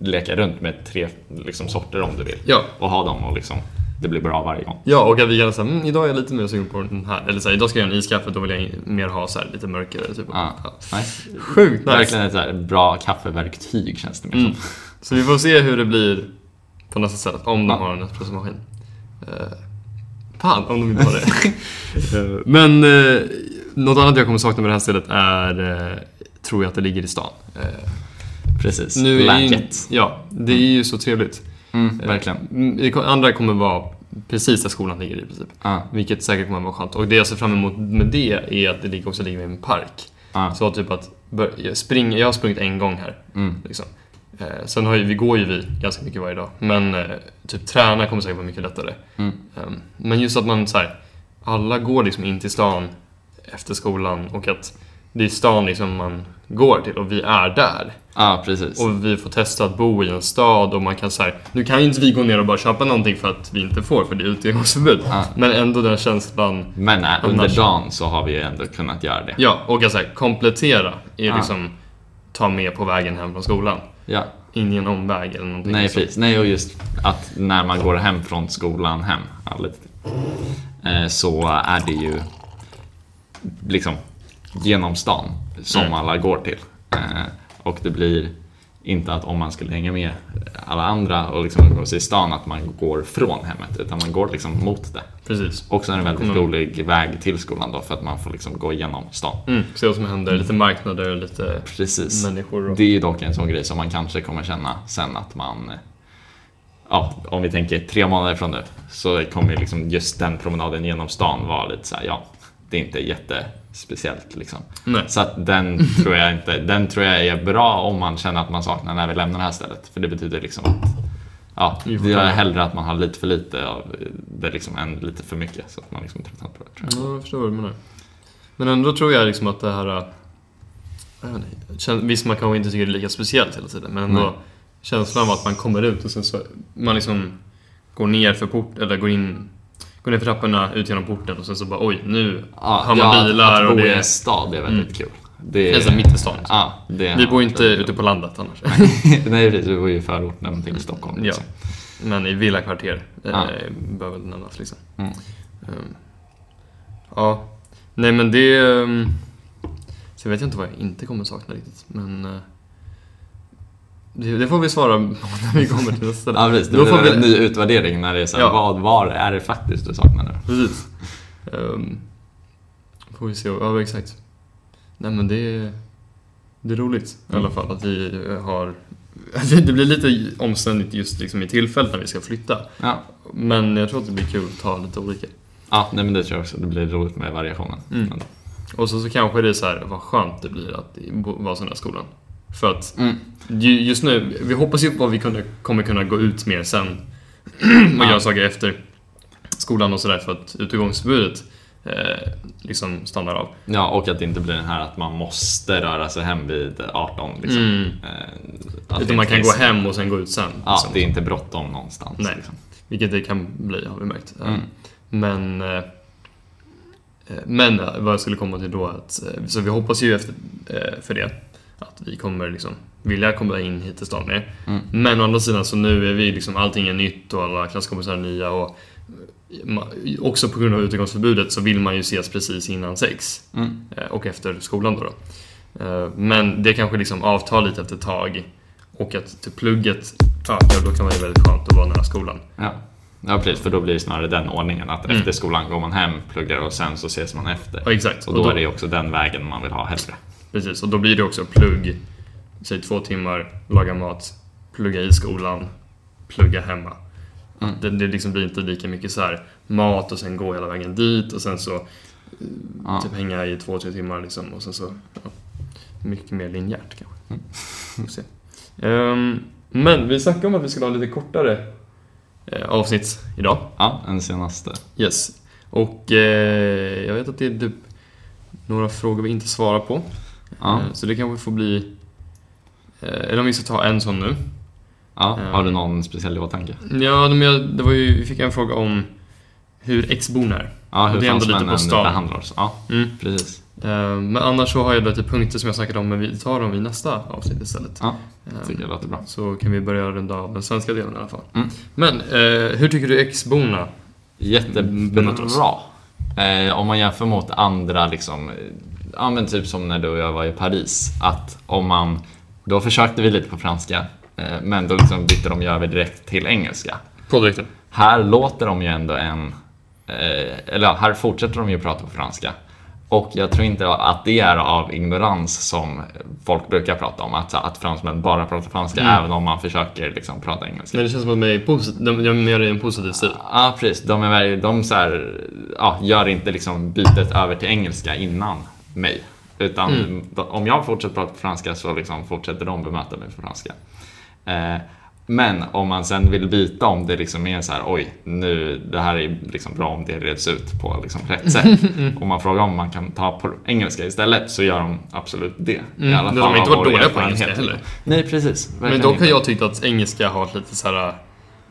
leka runt med tre liksom, sorter om du vill. Ja. Och ha dem och liksom, det blir bra varje gång. Ja, och att vi kan säga mm, idag är jag lite mer sugen på den här. Eller så här, idag ska jag göra en iskaffe, då vill jag mer ha så här, lite mörkare. Typ. Ja. Ja. Nice. Sjukt nice. Verkligen ett så här, bra kaffeverktyg känns det mer Mm. som. Så vi får se hur det blir på nästa ställe, om de har en espressomaskin. Uh, fan, om de inte har det. Eh, Men uh, något annat jag kommer sakna med det här stället är, eh, tror jag att det ligger i stan. Eh, Precis. nu är ju. Ja, det är ju så trevligt. Mm, Eh, verkligen. mm, andra kommer vara precis där skolan ligger i princip. Ja. Vilket säkert kommer vara skönt. Och det jag ser fram emot med det är att det ligger- också ligger i en park. Ja. Så typ att spring, jag har sprungit en gång här. Mm. Liksom. Eh, sen har ju, vi går ju vi ganska mycket varje dag. Men eh, typ träna kommer säkert vara mycket lättare. Mm. Ehm, men just att man så här, alla går liksom in till stan efter skolan och att det är i stan liksom man går till och vi är där. Ja, precis. Och vi får testa att bo i en stad och man kan säga nu kan ju inte vi gå ner och bara köpa någonting för att vi inte får för det är utegångsförbud. Ja. Men ändå den känslan, Men äh, under dagen så har vi ju ändå kunnat göra det. ja, och så här, komplettera är Ja. liksom ta med på vägen hem från skolan. Ja. In i en omväg eller någonting. Nej, så. precis. Nej, och just att när man går hem från skolan hem, ja, lite till, eh, så är det ju liksom genom stan som Mm. alla går till. Eh, och det blir inte att om man skulle hänga med alla andra och liksom umgås i stan att man går från hemmet utan man går liksom mot det. Precis. Också en väldigt Mm. rolig väg till skolan då för att man får liksom gå igenom stan. Mm, se vad som händer, lite marknader, lite Precis. människor. Och... Det är ju dock en sån grej som man kanske kommer känna sen att man Ja, om vi tänker tre månader från nu så kommer liksom just den promenaden genom stan vara lite så här, ja, det är inte jättespeciellt liksom. Nej. Så att den tror jag inte, den tror jag är bra om man känner att man saknar när vi lämnar det här stället. För det betyder liksom att Ja, det är hellre att man har lite för lite av det liksom än lite för mycket så att man liksom tröttnar på det. Tror jag. Ja, jag förstår vad du menar. Men ändå tror jag liksom att det här... äh, inte, Visst, man kanske inte tycker det är lika speciellt hela tiden, men ändå Nej. känslan av att man kommer ut och sen så man liksom går ner för port, eller går in Går ner för trapporna, ut genom porten och sen så bara oj, nu har man ja, bilar att, att bo det i är... en stad är väldigt Mm. kul. Det är så här mitt i stan. liksom. Ja, Vi bor inte ute på landet annars. Nej precis, vi bor ju i förorten till Stockholm. Ja. Liksom. Men i villakvarter eh, Ja. behöver väl nämnas liksom. Mm. Ehm, ja. Nej men det... Um, så jag vet inte vad jag inte kommer sakna riktigt. Men... eh, det, får vi svara när vi kommer till nästa. Ja precis, det Då blir får vi- en ny utvärdering när det är så här, Ja. vad, var är det faktiskt du saknar nu? Precis. Um, får vi se. Ja, exakt. Nej men det är... Det är roligt i alla fall att vi har... Det blir lite omständigt just liksom i tillfället när vi ska flytta. Ja, Men jag tror att det blir kul att ta lite olika. ja nej, men det tror jag också, det blir roligt med variationen. Mm. Och så, så kanske det är så här, vad skönt det blir att vara sån här skolan. För att Mm. ju- just nu, vi hoppas ju på att vi kunde, kommer kunna gå ut mer sen och Ja. göra saker efter skolan och sådär för att utegångsförbudet eh, liksom stannar av. Ja, och att det inte blir den här att man måste röra sig hem vid 18 liksom. Mm. Eh, Utan man kan gå hem och sen gå ut sen. Ja, liksom. det är inte bråttom någonstans. Nej. Liksom. Vilket det kan bli har vi märkt. Eh, Mm. Men eh, eh, men eh, vad jag skulle komma till då att, eh, så vi hoppas ju efter, eh, för det att vi kommer liksom vilja komma in hit till stan mer. Mm. Men å andra sidan så nu är vi liksom allting är nytt och alla klasskompisar är nya och också på grund av utegångsförbudet så vill man ju ses precis innan sex Mm. eh, och efter skolan då. då. Eh, Men det kanske liksom avtar lite efter ett tag och att till plugget ökar då kan vara väldigt skönt att vara nära skolan. Ja. ja, precis. För då blir det snarare den ordningen att Mm. efter skolan går man hem, pluggar och sen så ses man efter. Ja, exakt. Och då är det också den vägen man vill ha hellre. Precis, och då blir det också plugg, säg två timmar, laga mat, plugga i skolan, plugga hemma. Mm. Det, det liksom blir inte lika mycket så här mat och sen gå hela vägen dit och sen så Ja. typ hänga i två, tre timmar liksom och sen så ja, mycket mer linjärt kanske. Mm. Får se. Ehm, men vi snackade om att vi skulle ha lite kortare eh, avsnitt idag. ja, en senaste. Yes. Och eh, jag vet att det är typ några frågor vi inte svarar på. Ja. Eh, Så det kanske får bli... eh, Eller om vi ska ta en sån nu. Ja, Ja. har du någon speciell i åtanke? Ja, men jag, det var ju, vi fick en fråga om hur ex-bon är. Ja, hur Det är ändå lite på stan. behandlar oss. Ja, Mm. precis. Eh, Men annars så har jag lite punkter som jag snackade om, men vi tar dem i nästa avsnitt istället. Ja, Eh, tycker jag låter bra. Så kan vi börja runda av den svenska delen i alla fall. Mm. Men, eh, hur tycker du ex-borna? Jättebra. Eh, om man jämför mot andra liksom, eh, ja men typ som när du och jag var i Paris. Att om man, då försökte vi lite på franska, eh, men då liksom bytte de ju över direkt till engelska. På direkten. Här låter de ju ändå en, eh, eller ja, här fortsätter de ju prata på franska. Och jag tror inte att det är av ignorans som folk brukar prata om, att, att fransmän bara pratar franska Mm. även om man försöker liksom prata engelska. Men det känns som att de, är posit- de, de gör det i en positiv stil. Ja, precis. De, är, de så här, ja, gör inte liksom bytet över till engelska innan mig. Utan Mm. om jag fortsätter prata franska så liksom fortsätter de bemöta mig på franska. Eh, Men om man sen vill byta om det liksom är så här, oj, nu, det här är liksom bra om det reds ut på liksom rätt sätt. och man frågar om man kan ta på engelska istället så gör de absolut det. Mm, de har inte varit dåliga på engelska heller. Nej, precis. Men har inte. jag tyckt att engelska har varit lite så här.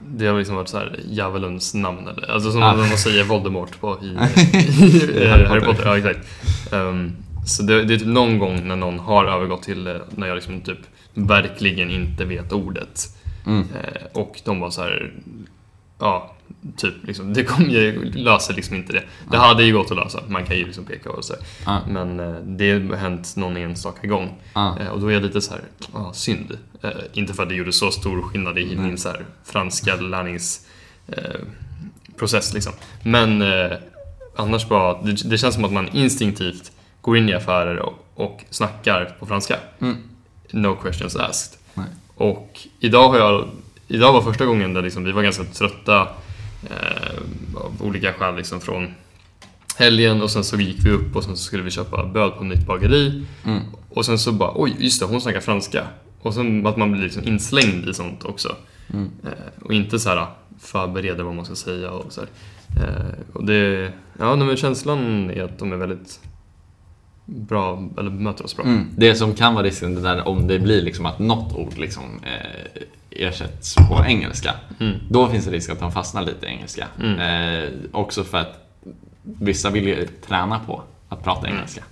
Det har liksom varit så här djävulens namn eller Alltså som Ah. man säger Voldemort på i, i, I Harry, Potter. Ja, exakt. Ehm, så det, det är typ någon gång när någon har övergått till eh, när jag liksom typ verkligen inte vet ordet. Mm. Eh, och de var så här. Ja, typ liksom. Det kommer ju löser liksom inte det. Det hade ju gått att lösa. Man kan ju liksom peka och så. Ah. Men eh, det har hänt någon enstaka gång. Ah. Och då är jag lite så här, ah, synd. Eh, inte för att det gjorde så stor skillnad i min så här, franska lärningsprocess eh, process, liksom. Men eh, annars bara, det, det känns som att man instinktivt går in i affärer och, och snackar på franska. Mm. No questions asked. Nej. Och idag har jag, idag var första gången där liksom, vi var ganska trötta eh, av olika skäl liksom från helgen och sen så gick vi upp och sen så skulle vi köpa bröd på nytt bageri. Mm. Och sen så bara, oj just det, hon snackar franska. Och sen att man blir liksom inslängd i sånt också. Mm. Eh, och inte så här förbereder vad man ska säga och så här. Eh, och det, ja men känslan är att de är väldigt bra, eller bemöter oss bra. Mm. Det som kan vara risken det där om det blir liksom att något ord liksom, eh, ersätts på engelska. Mm. Då finns det risk att de fastnar lite i engelska. Mm. Eh, också för att vissa vill ju träna på att prata Mm. engelska.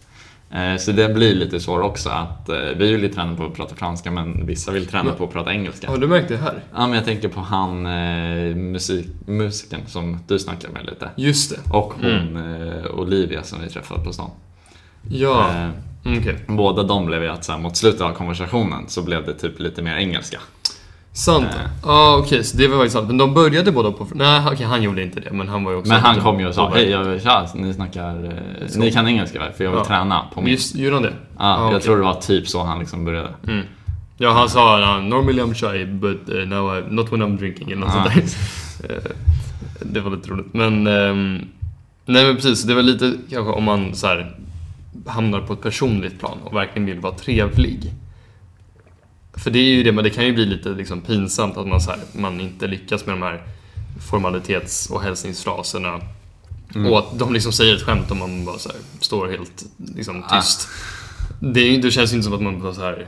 Eh, så det blir lite svårt också att eh, vi vill ju träna på att prata franska men vissa vill träna Ja. på att prata engelska. Har du märkt det här? Ja, men jag tänker på han eh, musik, musikern som du snackar med lite. Just det. Och hon eh, Olivia som vi träffade på stan. Ja, Eh, okej. Båda de blev ju att så här, mot slutet av konversationen så blev det typ lite mer engelska. Sant. Eh. Ja, okej, så det var faktiskt sant. Men de började båda på... Nej, okej, han gjorde inte det, men han var ju också... Men han kom ju och sa. Hej, jag, tja, ni snackar... Eh, Så. ni kan engelska väl? För jag vill Ja. träna på min... Just, gjorde han det? ja, Ah, jag okej. tror det var typ så han liksom började. Mm. Ja, han sa “Normally I'm shy, but uh, now I, not when I'm drinking” eller något Ah. sånt där. Eh, det var lite roligt. Men... ehm, nej men precis, det var lite kanske om man så här, hamnar på ett personligt plan och verkligen vill vara trevlig. För det är ju det, men det kan ju bli lite liksom pinsamt att man, så här, man inte lyckas med de här formalitets och hälsningsfraserna. Mm. Och att de liksom säger ett skämt om man bara så här, står helt liksom, Ah. tyst. Det, är ju- det känns ju inte som att man bara så här,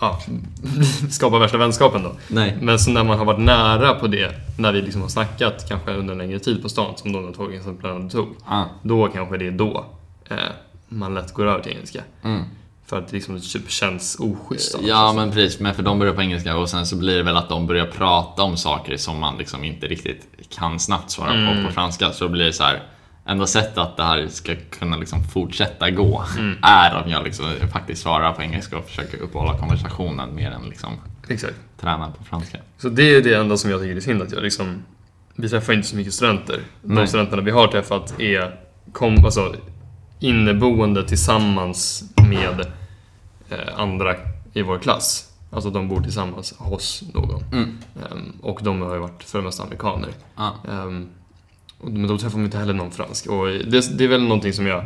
ja, skapar värsta vänskapen då. Nej. Men så när man har varit nära på det, när vi liksom har snackat kanske under en längre tid på stan, som de två exemplen tog. Ah. Då kanske det är då eh, man lätt går över till engelska. Mm. För att det liksom typ känns oschysst. Ja men precis, men för de börjar på engelska och sen så blir det väl att de börjar prata om saker som man liksom inte riktigt kan snabbt svara Mm. på på franska. Så blir det så här. Enda sättet att det här ska kunna liksom fortsätta gå Mm. är om jag liksom faktiskt svarar på engelska och försöker uppehålla konversationen mer än liksom Exakt. träna på franska. Så det är det enda som jag tycker är synd att jag liksom... Vi träffar inte så mycket studenter. De Nej. studenterna vi har träffat är kom, alltså, inneboende tillsammans med eh, andra i vår klass. Alltså de bor tillsammans hos någon. Mm. Ehm, och de har ju varit för det mesta amerikaner. Ah. Ehm, men då träffar man inte heller någon fransk. Och det, det är väl någonting som jag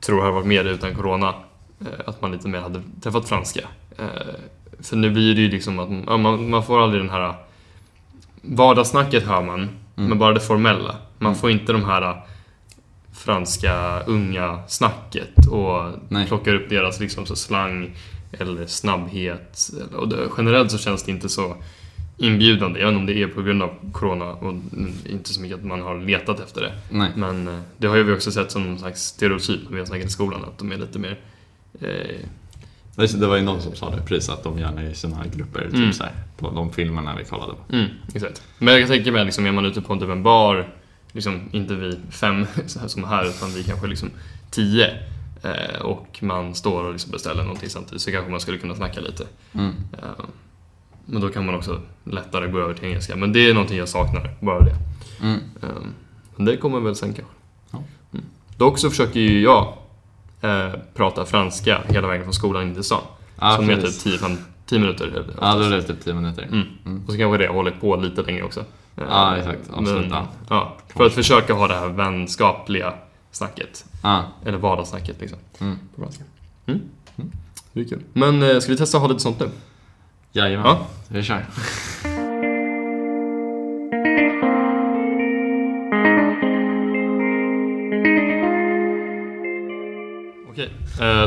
tror har varit mer utan corona. eh, Att man lite mer hade träffat franska. Eh, För nu blir det ju liksom att man, man får aldrig den här Vardagssnacket hör man, men bara det formella. Man får inte de här franska unga snacket och Nej. plockar upp deras liksom så slang eller snabbhet. Och det, generellt så känns det inte så inbjudande, även om det är på grund av Corona och inte så mycket att man har letat efter det. Nej. Men eh, det har ju vi också sett som någon slags stereotyp när vi har snackat i skolan, att de är lite mer eh, Det var ju någon som sa det precis att de gärna är i här grupper, typ Mm. så här, på de filmerna vi kollade på. Mm, exakt. Men jag kan tänka mig liksom, är man ute på typ en bar, liksom, inte vi fem här som här, utan vi kanske liksom tio. Eh, och man står och liksom beställer någonting samtidigt så kanske man skulle kunna snacka lite. Mm. Eh, men då kan man också lättare gå över till engelska. Men det är någonting jag saknar, bara det. Mm. Eh, men det kommer väl sen kanske. Ja. Mm. Dock så försöker ju jag prata franska hela vägen från skolan in till stan. Ja, som är typ 10, 10 minuter. Ja, det typ 10 minuter. Mm. Mm. Och så kanske det har hållit på lite längre också. Eh, Ja, exakt. Avsluta. Men, ja, för att försöka ha det här vänskapliga snacket. Ah, Eller vardagssnacket liksom. mm. På franska. Mm. Det är kul. Men eh, ska vi testa att ha lite sånt nu? Jajamän, Ja. vi kör.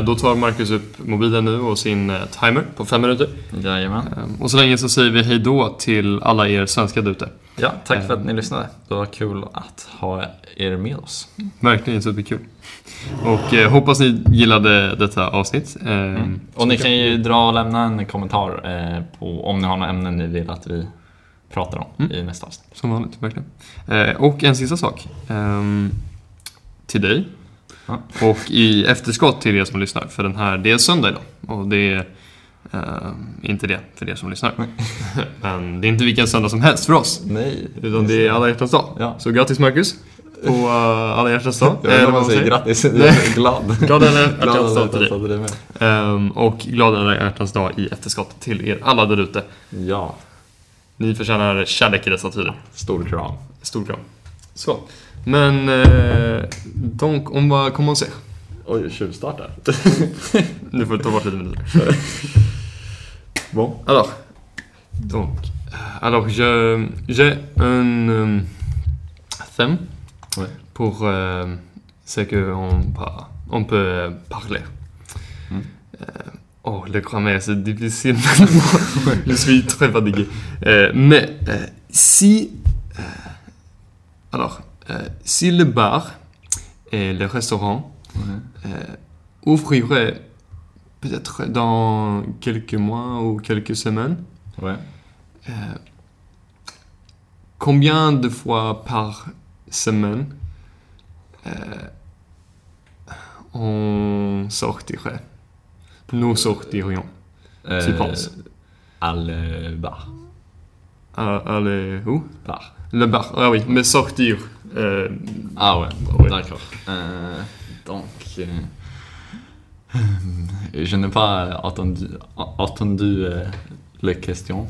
Då tar Marcus upp mobilen nu och sin eh, timer på fem minuter. Jajamän. Eh, och så länge så säger vi hej då till alla er svenskar ute. Ja, tack för att ni lyssnade. Det var kul att ha er med oss. Verkligen superkul. Och eh, hoppas ni gillade detta avsnitt. Eh, Mm. Och ni kan ju dra och lämna en kommentar eh, på om ni har några ämnen ni vill att vi pratar om Mm. i nästa avsnitt. Som vanligt, verkligen. Eh, och en sista sak. Ehm, till dig. Ja. Och i efterskott till er som lyssnar. För den här, det är söndag idag. Och det är ehm, inte det för er som lyssnar. Men det är inte vilken söndag som helst för oss. Nej. Utan det är alla hjärtans dag. Ja. Så grattis Marcus. På uh, alla hjärtans dag. Jag vet inte om man säger grattis, jag är glad. Glad alla hjärtans dag till dig. med. Ehm, och glad alla hjärtans dag i efterskott till er alla där ute. Ja, Ni förtjänar kärlek i dessa tider. stor kram. Stor kram. Så. Men, euh, donc, on va commencer. Oj, tjuvstart där. Nu får du ta bort lite minuter. Bon. Alors, donc, alors j'ai un euh, thème Ouais. pour euh, ce qu'on on peut parler. Mm. Euh, oh, le grammaire, c'est difficile maintenant. je suis très fatigué. Mais si, alors, si le bar et le restaurant Ouais. euh, ouvrirait peut-être dans quelques mois ou quelques semaines, Ouais. euh, combien de fois par semaine euh, on sortirait? Nous sortirions Euh, Tu penses? À le bar. à, à le, où? Bar. Le bar. Ah oui, mais sortir. Euh, Ah ouais, Ouais. d'accord. Euh, donc, euh, je n'ai pas entendu, entendu les questions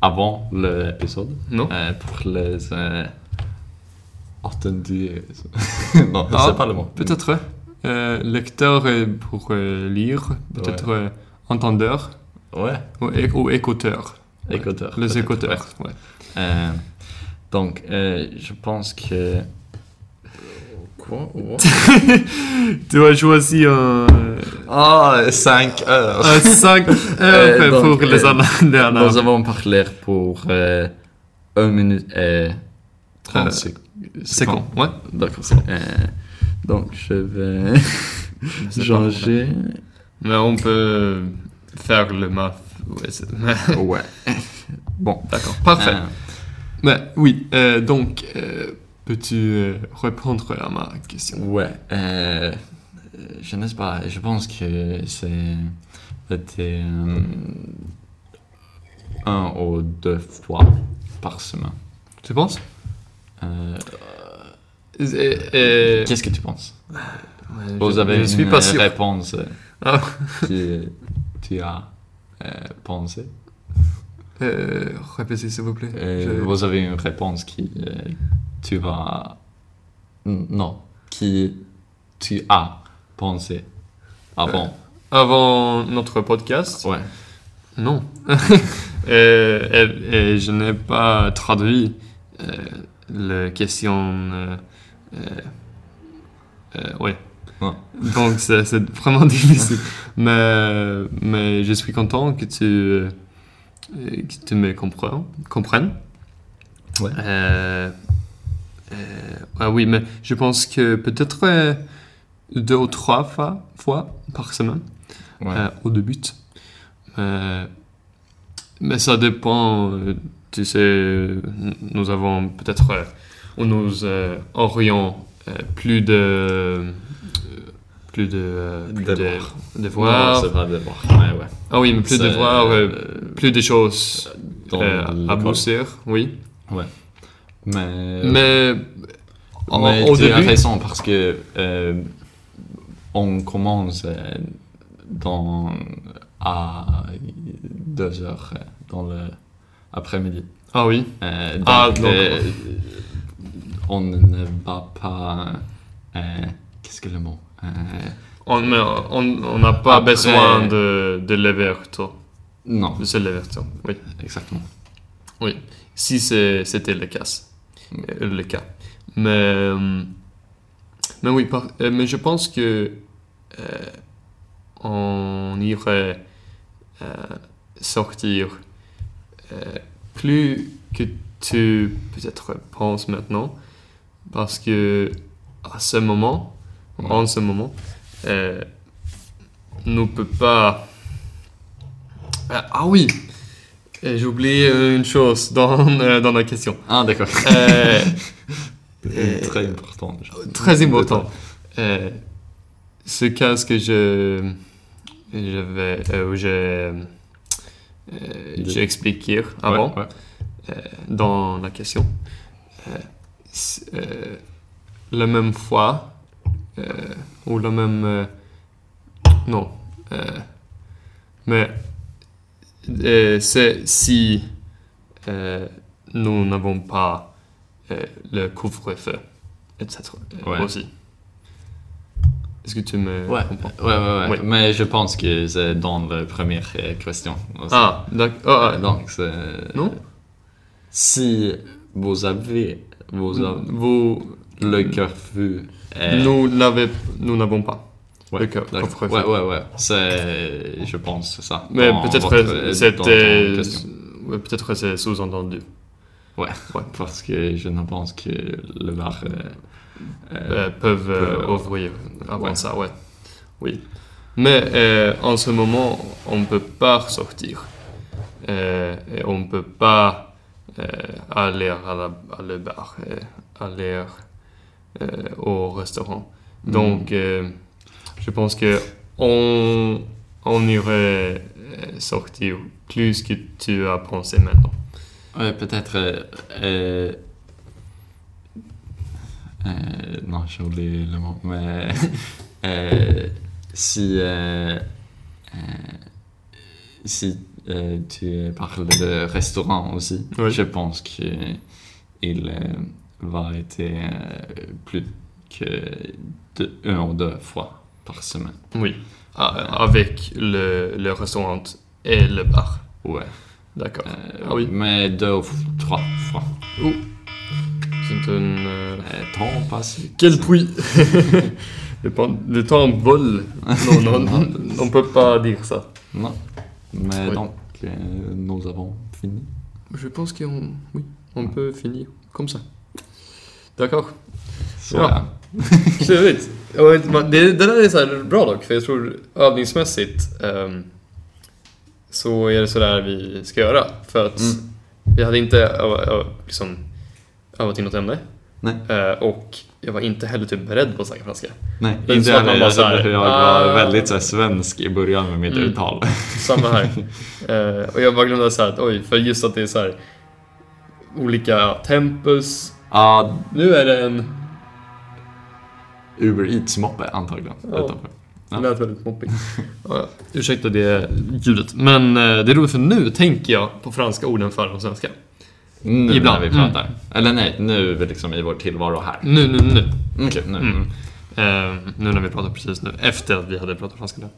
avant l'épisode. non pour les entendu, non, Ah, sais pas le mot. Peut-être lecteur pour lire, peut-être entendeur Ouais, ou, ou écouteur. écouteur. Les écouteurs, ouais. Euh, donc, euh, je pense que. Quoi Tu as choisi un, Ah, 5 heures. un 5 heures Euh, donc, pour les euh, les ana- Nous avons parlé pour euh, 1 minute et 30 Euh, sec- secondes. Ouais. D'accord. Euh, donc, je vais changer. Mais on peut faire le math. Ouais, Ouais. Bon, D'accord, parfait. Mais oui, euh, donc, euh, peux-tu euh, répondre à ma question? Ouais. euh, je ne sais pas. Je pense que c'est c'était un ou deux fois par semaine. Tu penses? Qu'est-ce que tu penses? ouais, Vous je- avez je suis une pas sûr. réponse Ah. que tu as pensé? Euh, répétez s'il vous plaît. Euh, Vous avez une réponse qui euh, tu vas non qui tu as pensé avant Avant notre podcast? Ouais Non. et, et- et je n'ai pas traduit la question. Ouais. Non. Donc c'est c'est vraiment difficile. mais, mais je suis content que tu, euh, que tu me. Ouais. Euh, euh, ah oui, mais je pense que peut-être euh, deux ou trois fois, fois par semaine ouais au début. Mais ça dépend. Tu sais, nous avons peut-être. on nous aurions euh, plus de. Plus de. euh, plus de, Devoirs. devoirs. non c'est pas devoir mais ouais ah oui, mais plus de devoirs, euh, euh, plus de choses euh, à bosser, oui. mais mais. en- mais au début. raison parce que euh, on commence euh, dans à deux heures dans le après-midi Ah oui. Donc, Ah, donc- on ne va pas. Qu'est-ce que le mot? On mais on on n'a pas Après- besoin de, de lever tôt. Non, De se lever tôt, oui. exactement. Oui, si c'était le cas. Euh, Le cas. Mais, euh, mais oui, par- euh, mais je pense que euh, on irait euh, sortir euh, plus que tu peut-être penses maintenant. Parce que à ce moment, en ce moment, euh, nous peut pas. Ah, ah oui, Euh, j'ai oublié une chose dans, euh, dans la question. Ah, d'accord. Euh, très important. déjà. très important. Euh, ce cas que je, je vais, euh, j'ai, euh, j'ai expliqué avant Ouais, ouais. euh, dans la question. Euh, euh, la même fois euh, ou la même non, mais c'est si nous n'avons pas le couvre-feu, etc. euh, Ouais. aussi. Est-ce que tu me Ouais, comprends? Ouais, ouais, ouais. Mais je pense que c'est dans la première euh, question. aussi. Ah, d'accord. Ah, Donc, c'est... Non? Si vous avez, vous avez Vous, le est- nous l'avez, nous n'avons pas. Ouais, le couvre-feu. ouais, ouais, ouais. C'est, je pense, c'est ça. Mais peut-être que c'était, ouais, peut-être que c'est sous-entendu. Ouais, Ouais. parce que je ne pense que le bar... euh, euh, euh, peuvent euh, peut- ouvrir avant ouais. ça, ouais. Oui. Mais euh, en ce moment, on ne peut pas sortir. Euh, et on ne peut pas euh, aller à, la, à le bar, euh, aller euh, au restaurant. Donc, euh, je pense que on, on irait euh, sortir plus que tu as pensé maintenant. Ouais, peut-être. Euh, euh, euh, non, j'ai oublié le mot. Mais euh, si, euh, euh, si euh, tu parles de restaurant aussi, Oui. je pense qu'il euh, va être euh, plus que un ou deux fois par semaine. Oui. Ah, avec le, le restaurant et le bar. Ouais. D'accord. Euh, Ah oui. Mais deux ou trois fois. C'est une. euh, Euh, temps passé. Quel puits le, temps vole. Non, non, non, on peut pas dire ça. Non. Mais Oui. donc, euh, nous avons fini. Je pense qu'on. Oui, on peut finir comme ça. D'accord. Så, Ja. Klurigt. Det, det där är så här bra dock, för jag tror övningsmässigt ehm, så är det så där vi ska göra. För att Mm. vi hade inte öva, liksom, övat in något ämne. Eh, och jag var inte heller typ beredd på att snacka franska. Nej, Det inte att man heller. Jag här, jag var ah. väldigt så här, svensk i början med mitt Mm. uttal. Samma här. Eh, och jag bara glömde så här att oj, för just att det är så här olika tempus. Ja, Nu är det en... Uber Eats-moppe antagligen. Ja. Utanför. Det Ja. lät väldigt. Ja, ja. Ursäkta det ljudet. Men eh, det är roligt för nu tänker jag på franska orden för de svenska. Nu Ibland. när vi pratar. Eller nej, nu är vi liksom i vår tillvaro här. Nu, nu, nu. Okej, nu. Mm. Eh, nu när vi pratar precis nu. Efter att vi hade pratat franska där.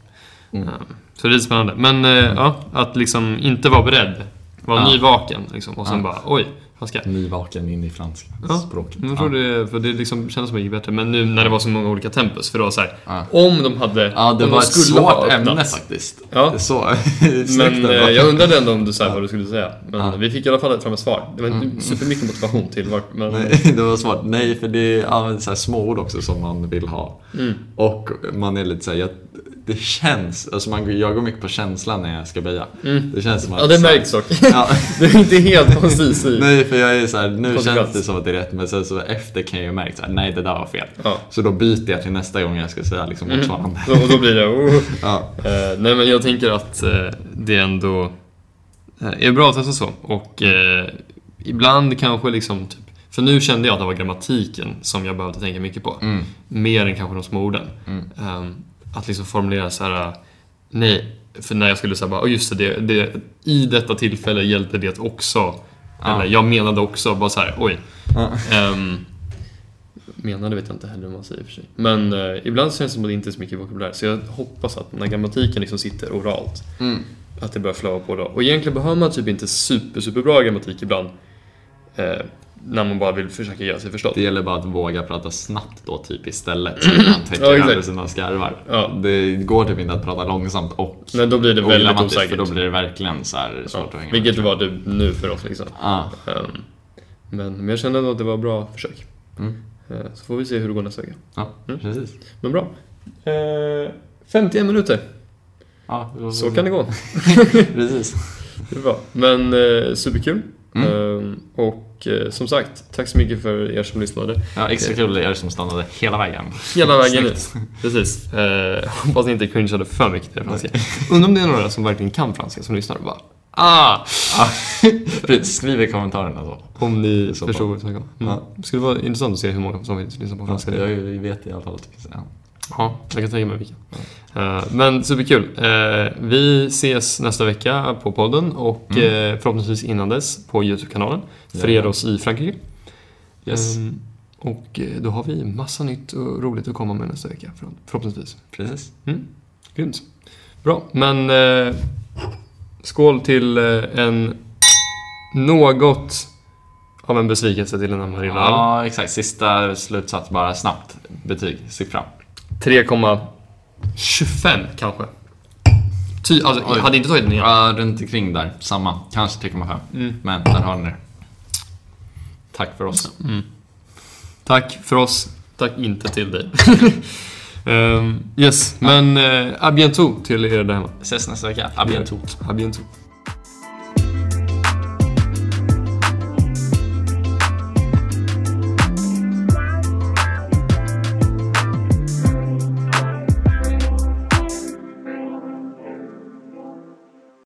Mm. Eh, så det är spännande. Men eh, ja, att liksom inte vara beredd. Vara Ja. nyvaken liksom. Och sen Ja. bara oj, franska. Nyvaken in i franska Ja, språket. Jag tror det, för det liksom kändes som att det gick bättre. Men nu när det var så många olika tempus. För då så här, Ja. om de hade... Ja, det var ett svårt ämne faktiskt. Ja. Det är så Men eh, jag undrade ändå om du sa vad du skulle säga. Men Ja. vi fick i alla fall fram ett svar. Det var inte Mm. supermycket motivation till var, men... Nej, det var svårt. Nej, för det används så här små ord också som man vill ha. Mm. Och man är lite såhär, jag, det känns, alltså man, jag går mycket på känslan när jag ska böja. Mm. Det känns som att... Ja, det märks dock. Ja, Du är inte helt koncis i... nej, för jag är så här, nu Konsekvens. känns det som att det är rätt, men sen så efter kan jag ju märka såhär, nej det där var fel. Ja. Så då byter jag till nästa gång jag ska säga liksom motsvarande. Så, och då blir det... Oh. Ja. Eh, nej, men jag tänker att eh, det ändå eh, är bra att testa så. Och eh, ibland kanske liksom... Typ, för nu kände jag att det var grammatiken som jag behövde tänka mycket på. Mm. Mer än kanske de små orden. Mm. Ehm, att liksom formulera så här. äh, Nej, för när jag skulle säga bara, oh just det, det, i detta tillfälle gällde det också. Ja. Eller jag menade också, bara så här, oj. Ja. Ehm, menade vet jag inte heller vad man säger för sig. Men eh, ibland känns det som att det inte är så mycket vokabulär. Så jag hoppas att när grammatiken liksom sitter oralt, Mm. att det börjar flowa på då. Och egentligen behöver man typ inte super, superbra grammatik ibland. Eh, när man bara vill försöka göra sig förstådd. Det gäller bara att våga prata snabbt då typ istället. Så att man täcker Ja, sina skarvar. Ja. Det går typ inte att prata långsamt och Men då blir det väldigt osäkert. För då blir det verkligen så här svårt Ja, att hänga vilket med. var det nu för oss liksom. Ehm, men, men jag kände ändå att det var bra försök. Mm. Eh, Så får vi se hur det går nästa vecka. ja, Mm. precis. Men bra. Eh, 51 minuter, Ja, så kan det gå. Precis. Det är bra. Men eh, superkul. Mm. Ehm, och eh, som sagt, tack så mycket för er som lyssnade. Ja, extra kul er som stannade hela vägen. Hela vägen ut. Precis. Eh, hoppas ni inte cringeade för mycket det franska. Undrar om det är några som verkligen kan franska som lyssnar och bara Ah! Ja, precis. Skriv i kommentarerna då. Om ni förstår vad jag snackar om. Mm. Ja. Det skulle vara intressant att se hur många som lyssnar på franska. Jag vet i alla fall att det finns en. Ja, jag kan tänka mig vilka. Eh, men superkul. Eh, vi ses nästa vecka på podden och Mm. eh, förhoppningsvis innan dess på YouTube-kanalen. Oss i Frankrike. Yes. Och då har vi massa nytt och roligt att komma med nästa vecka förhopp- förhoppningsvis. Precis. Mm. Grymt. Bra, men eh, skål till en något av en besvikelse till en Amarilla. Ja, exakt. Sista slutsats bara snabbt. Betyg, siffra. 3,25 kanske. Ty, alltså, jag hade inte tagit den igen. Ja, runt omkring där. Samma. Kanske 3,5. Mm. Men där har ni det. Tack för oss. Tack för oss. Tack inte till dig. Ehm, yes, men uh, à bientôt till er där hemma. Ses nästa vecka. A bientôt. À bientôt.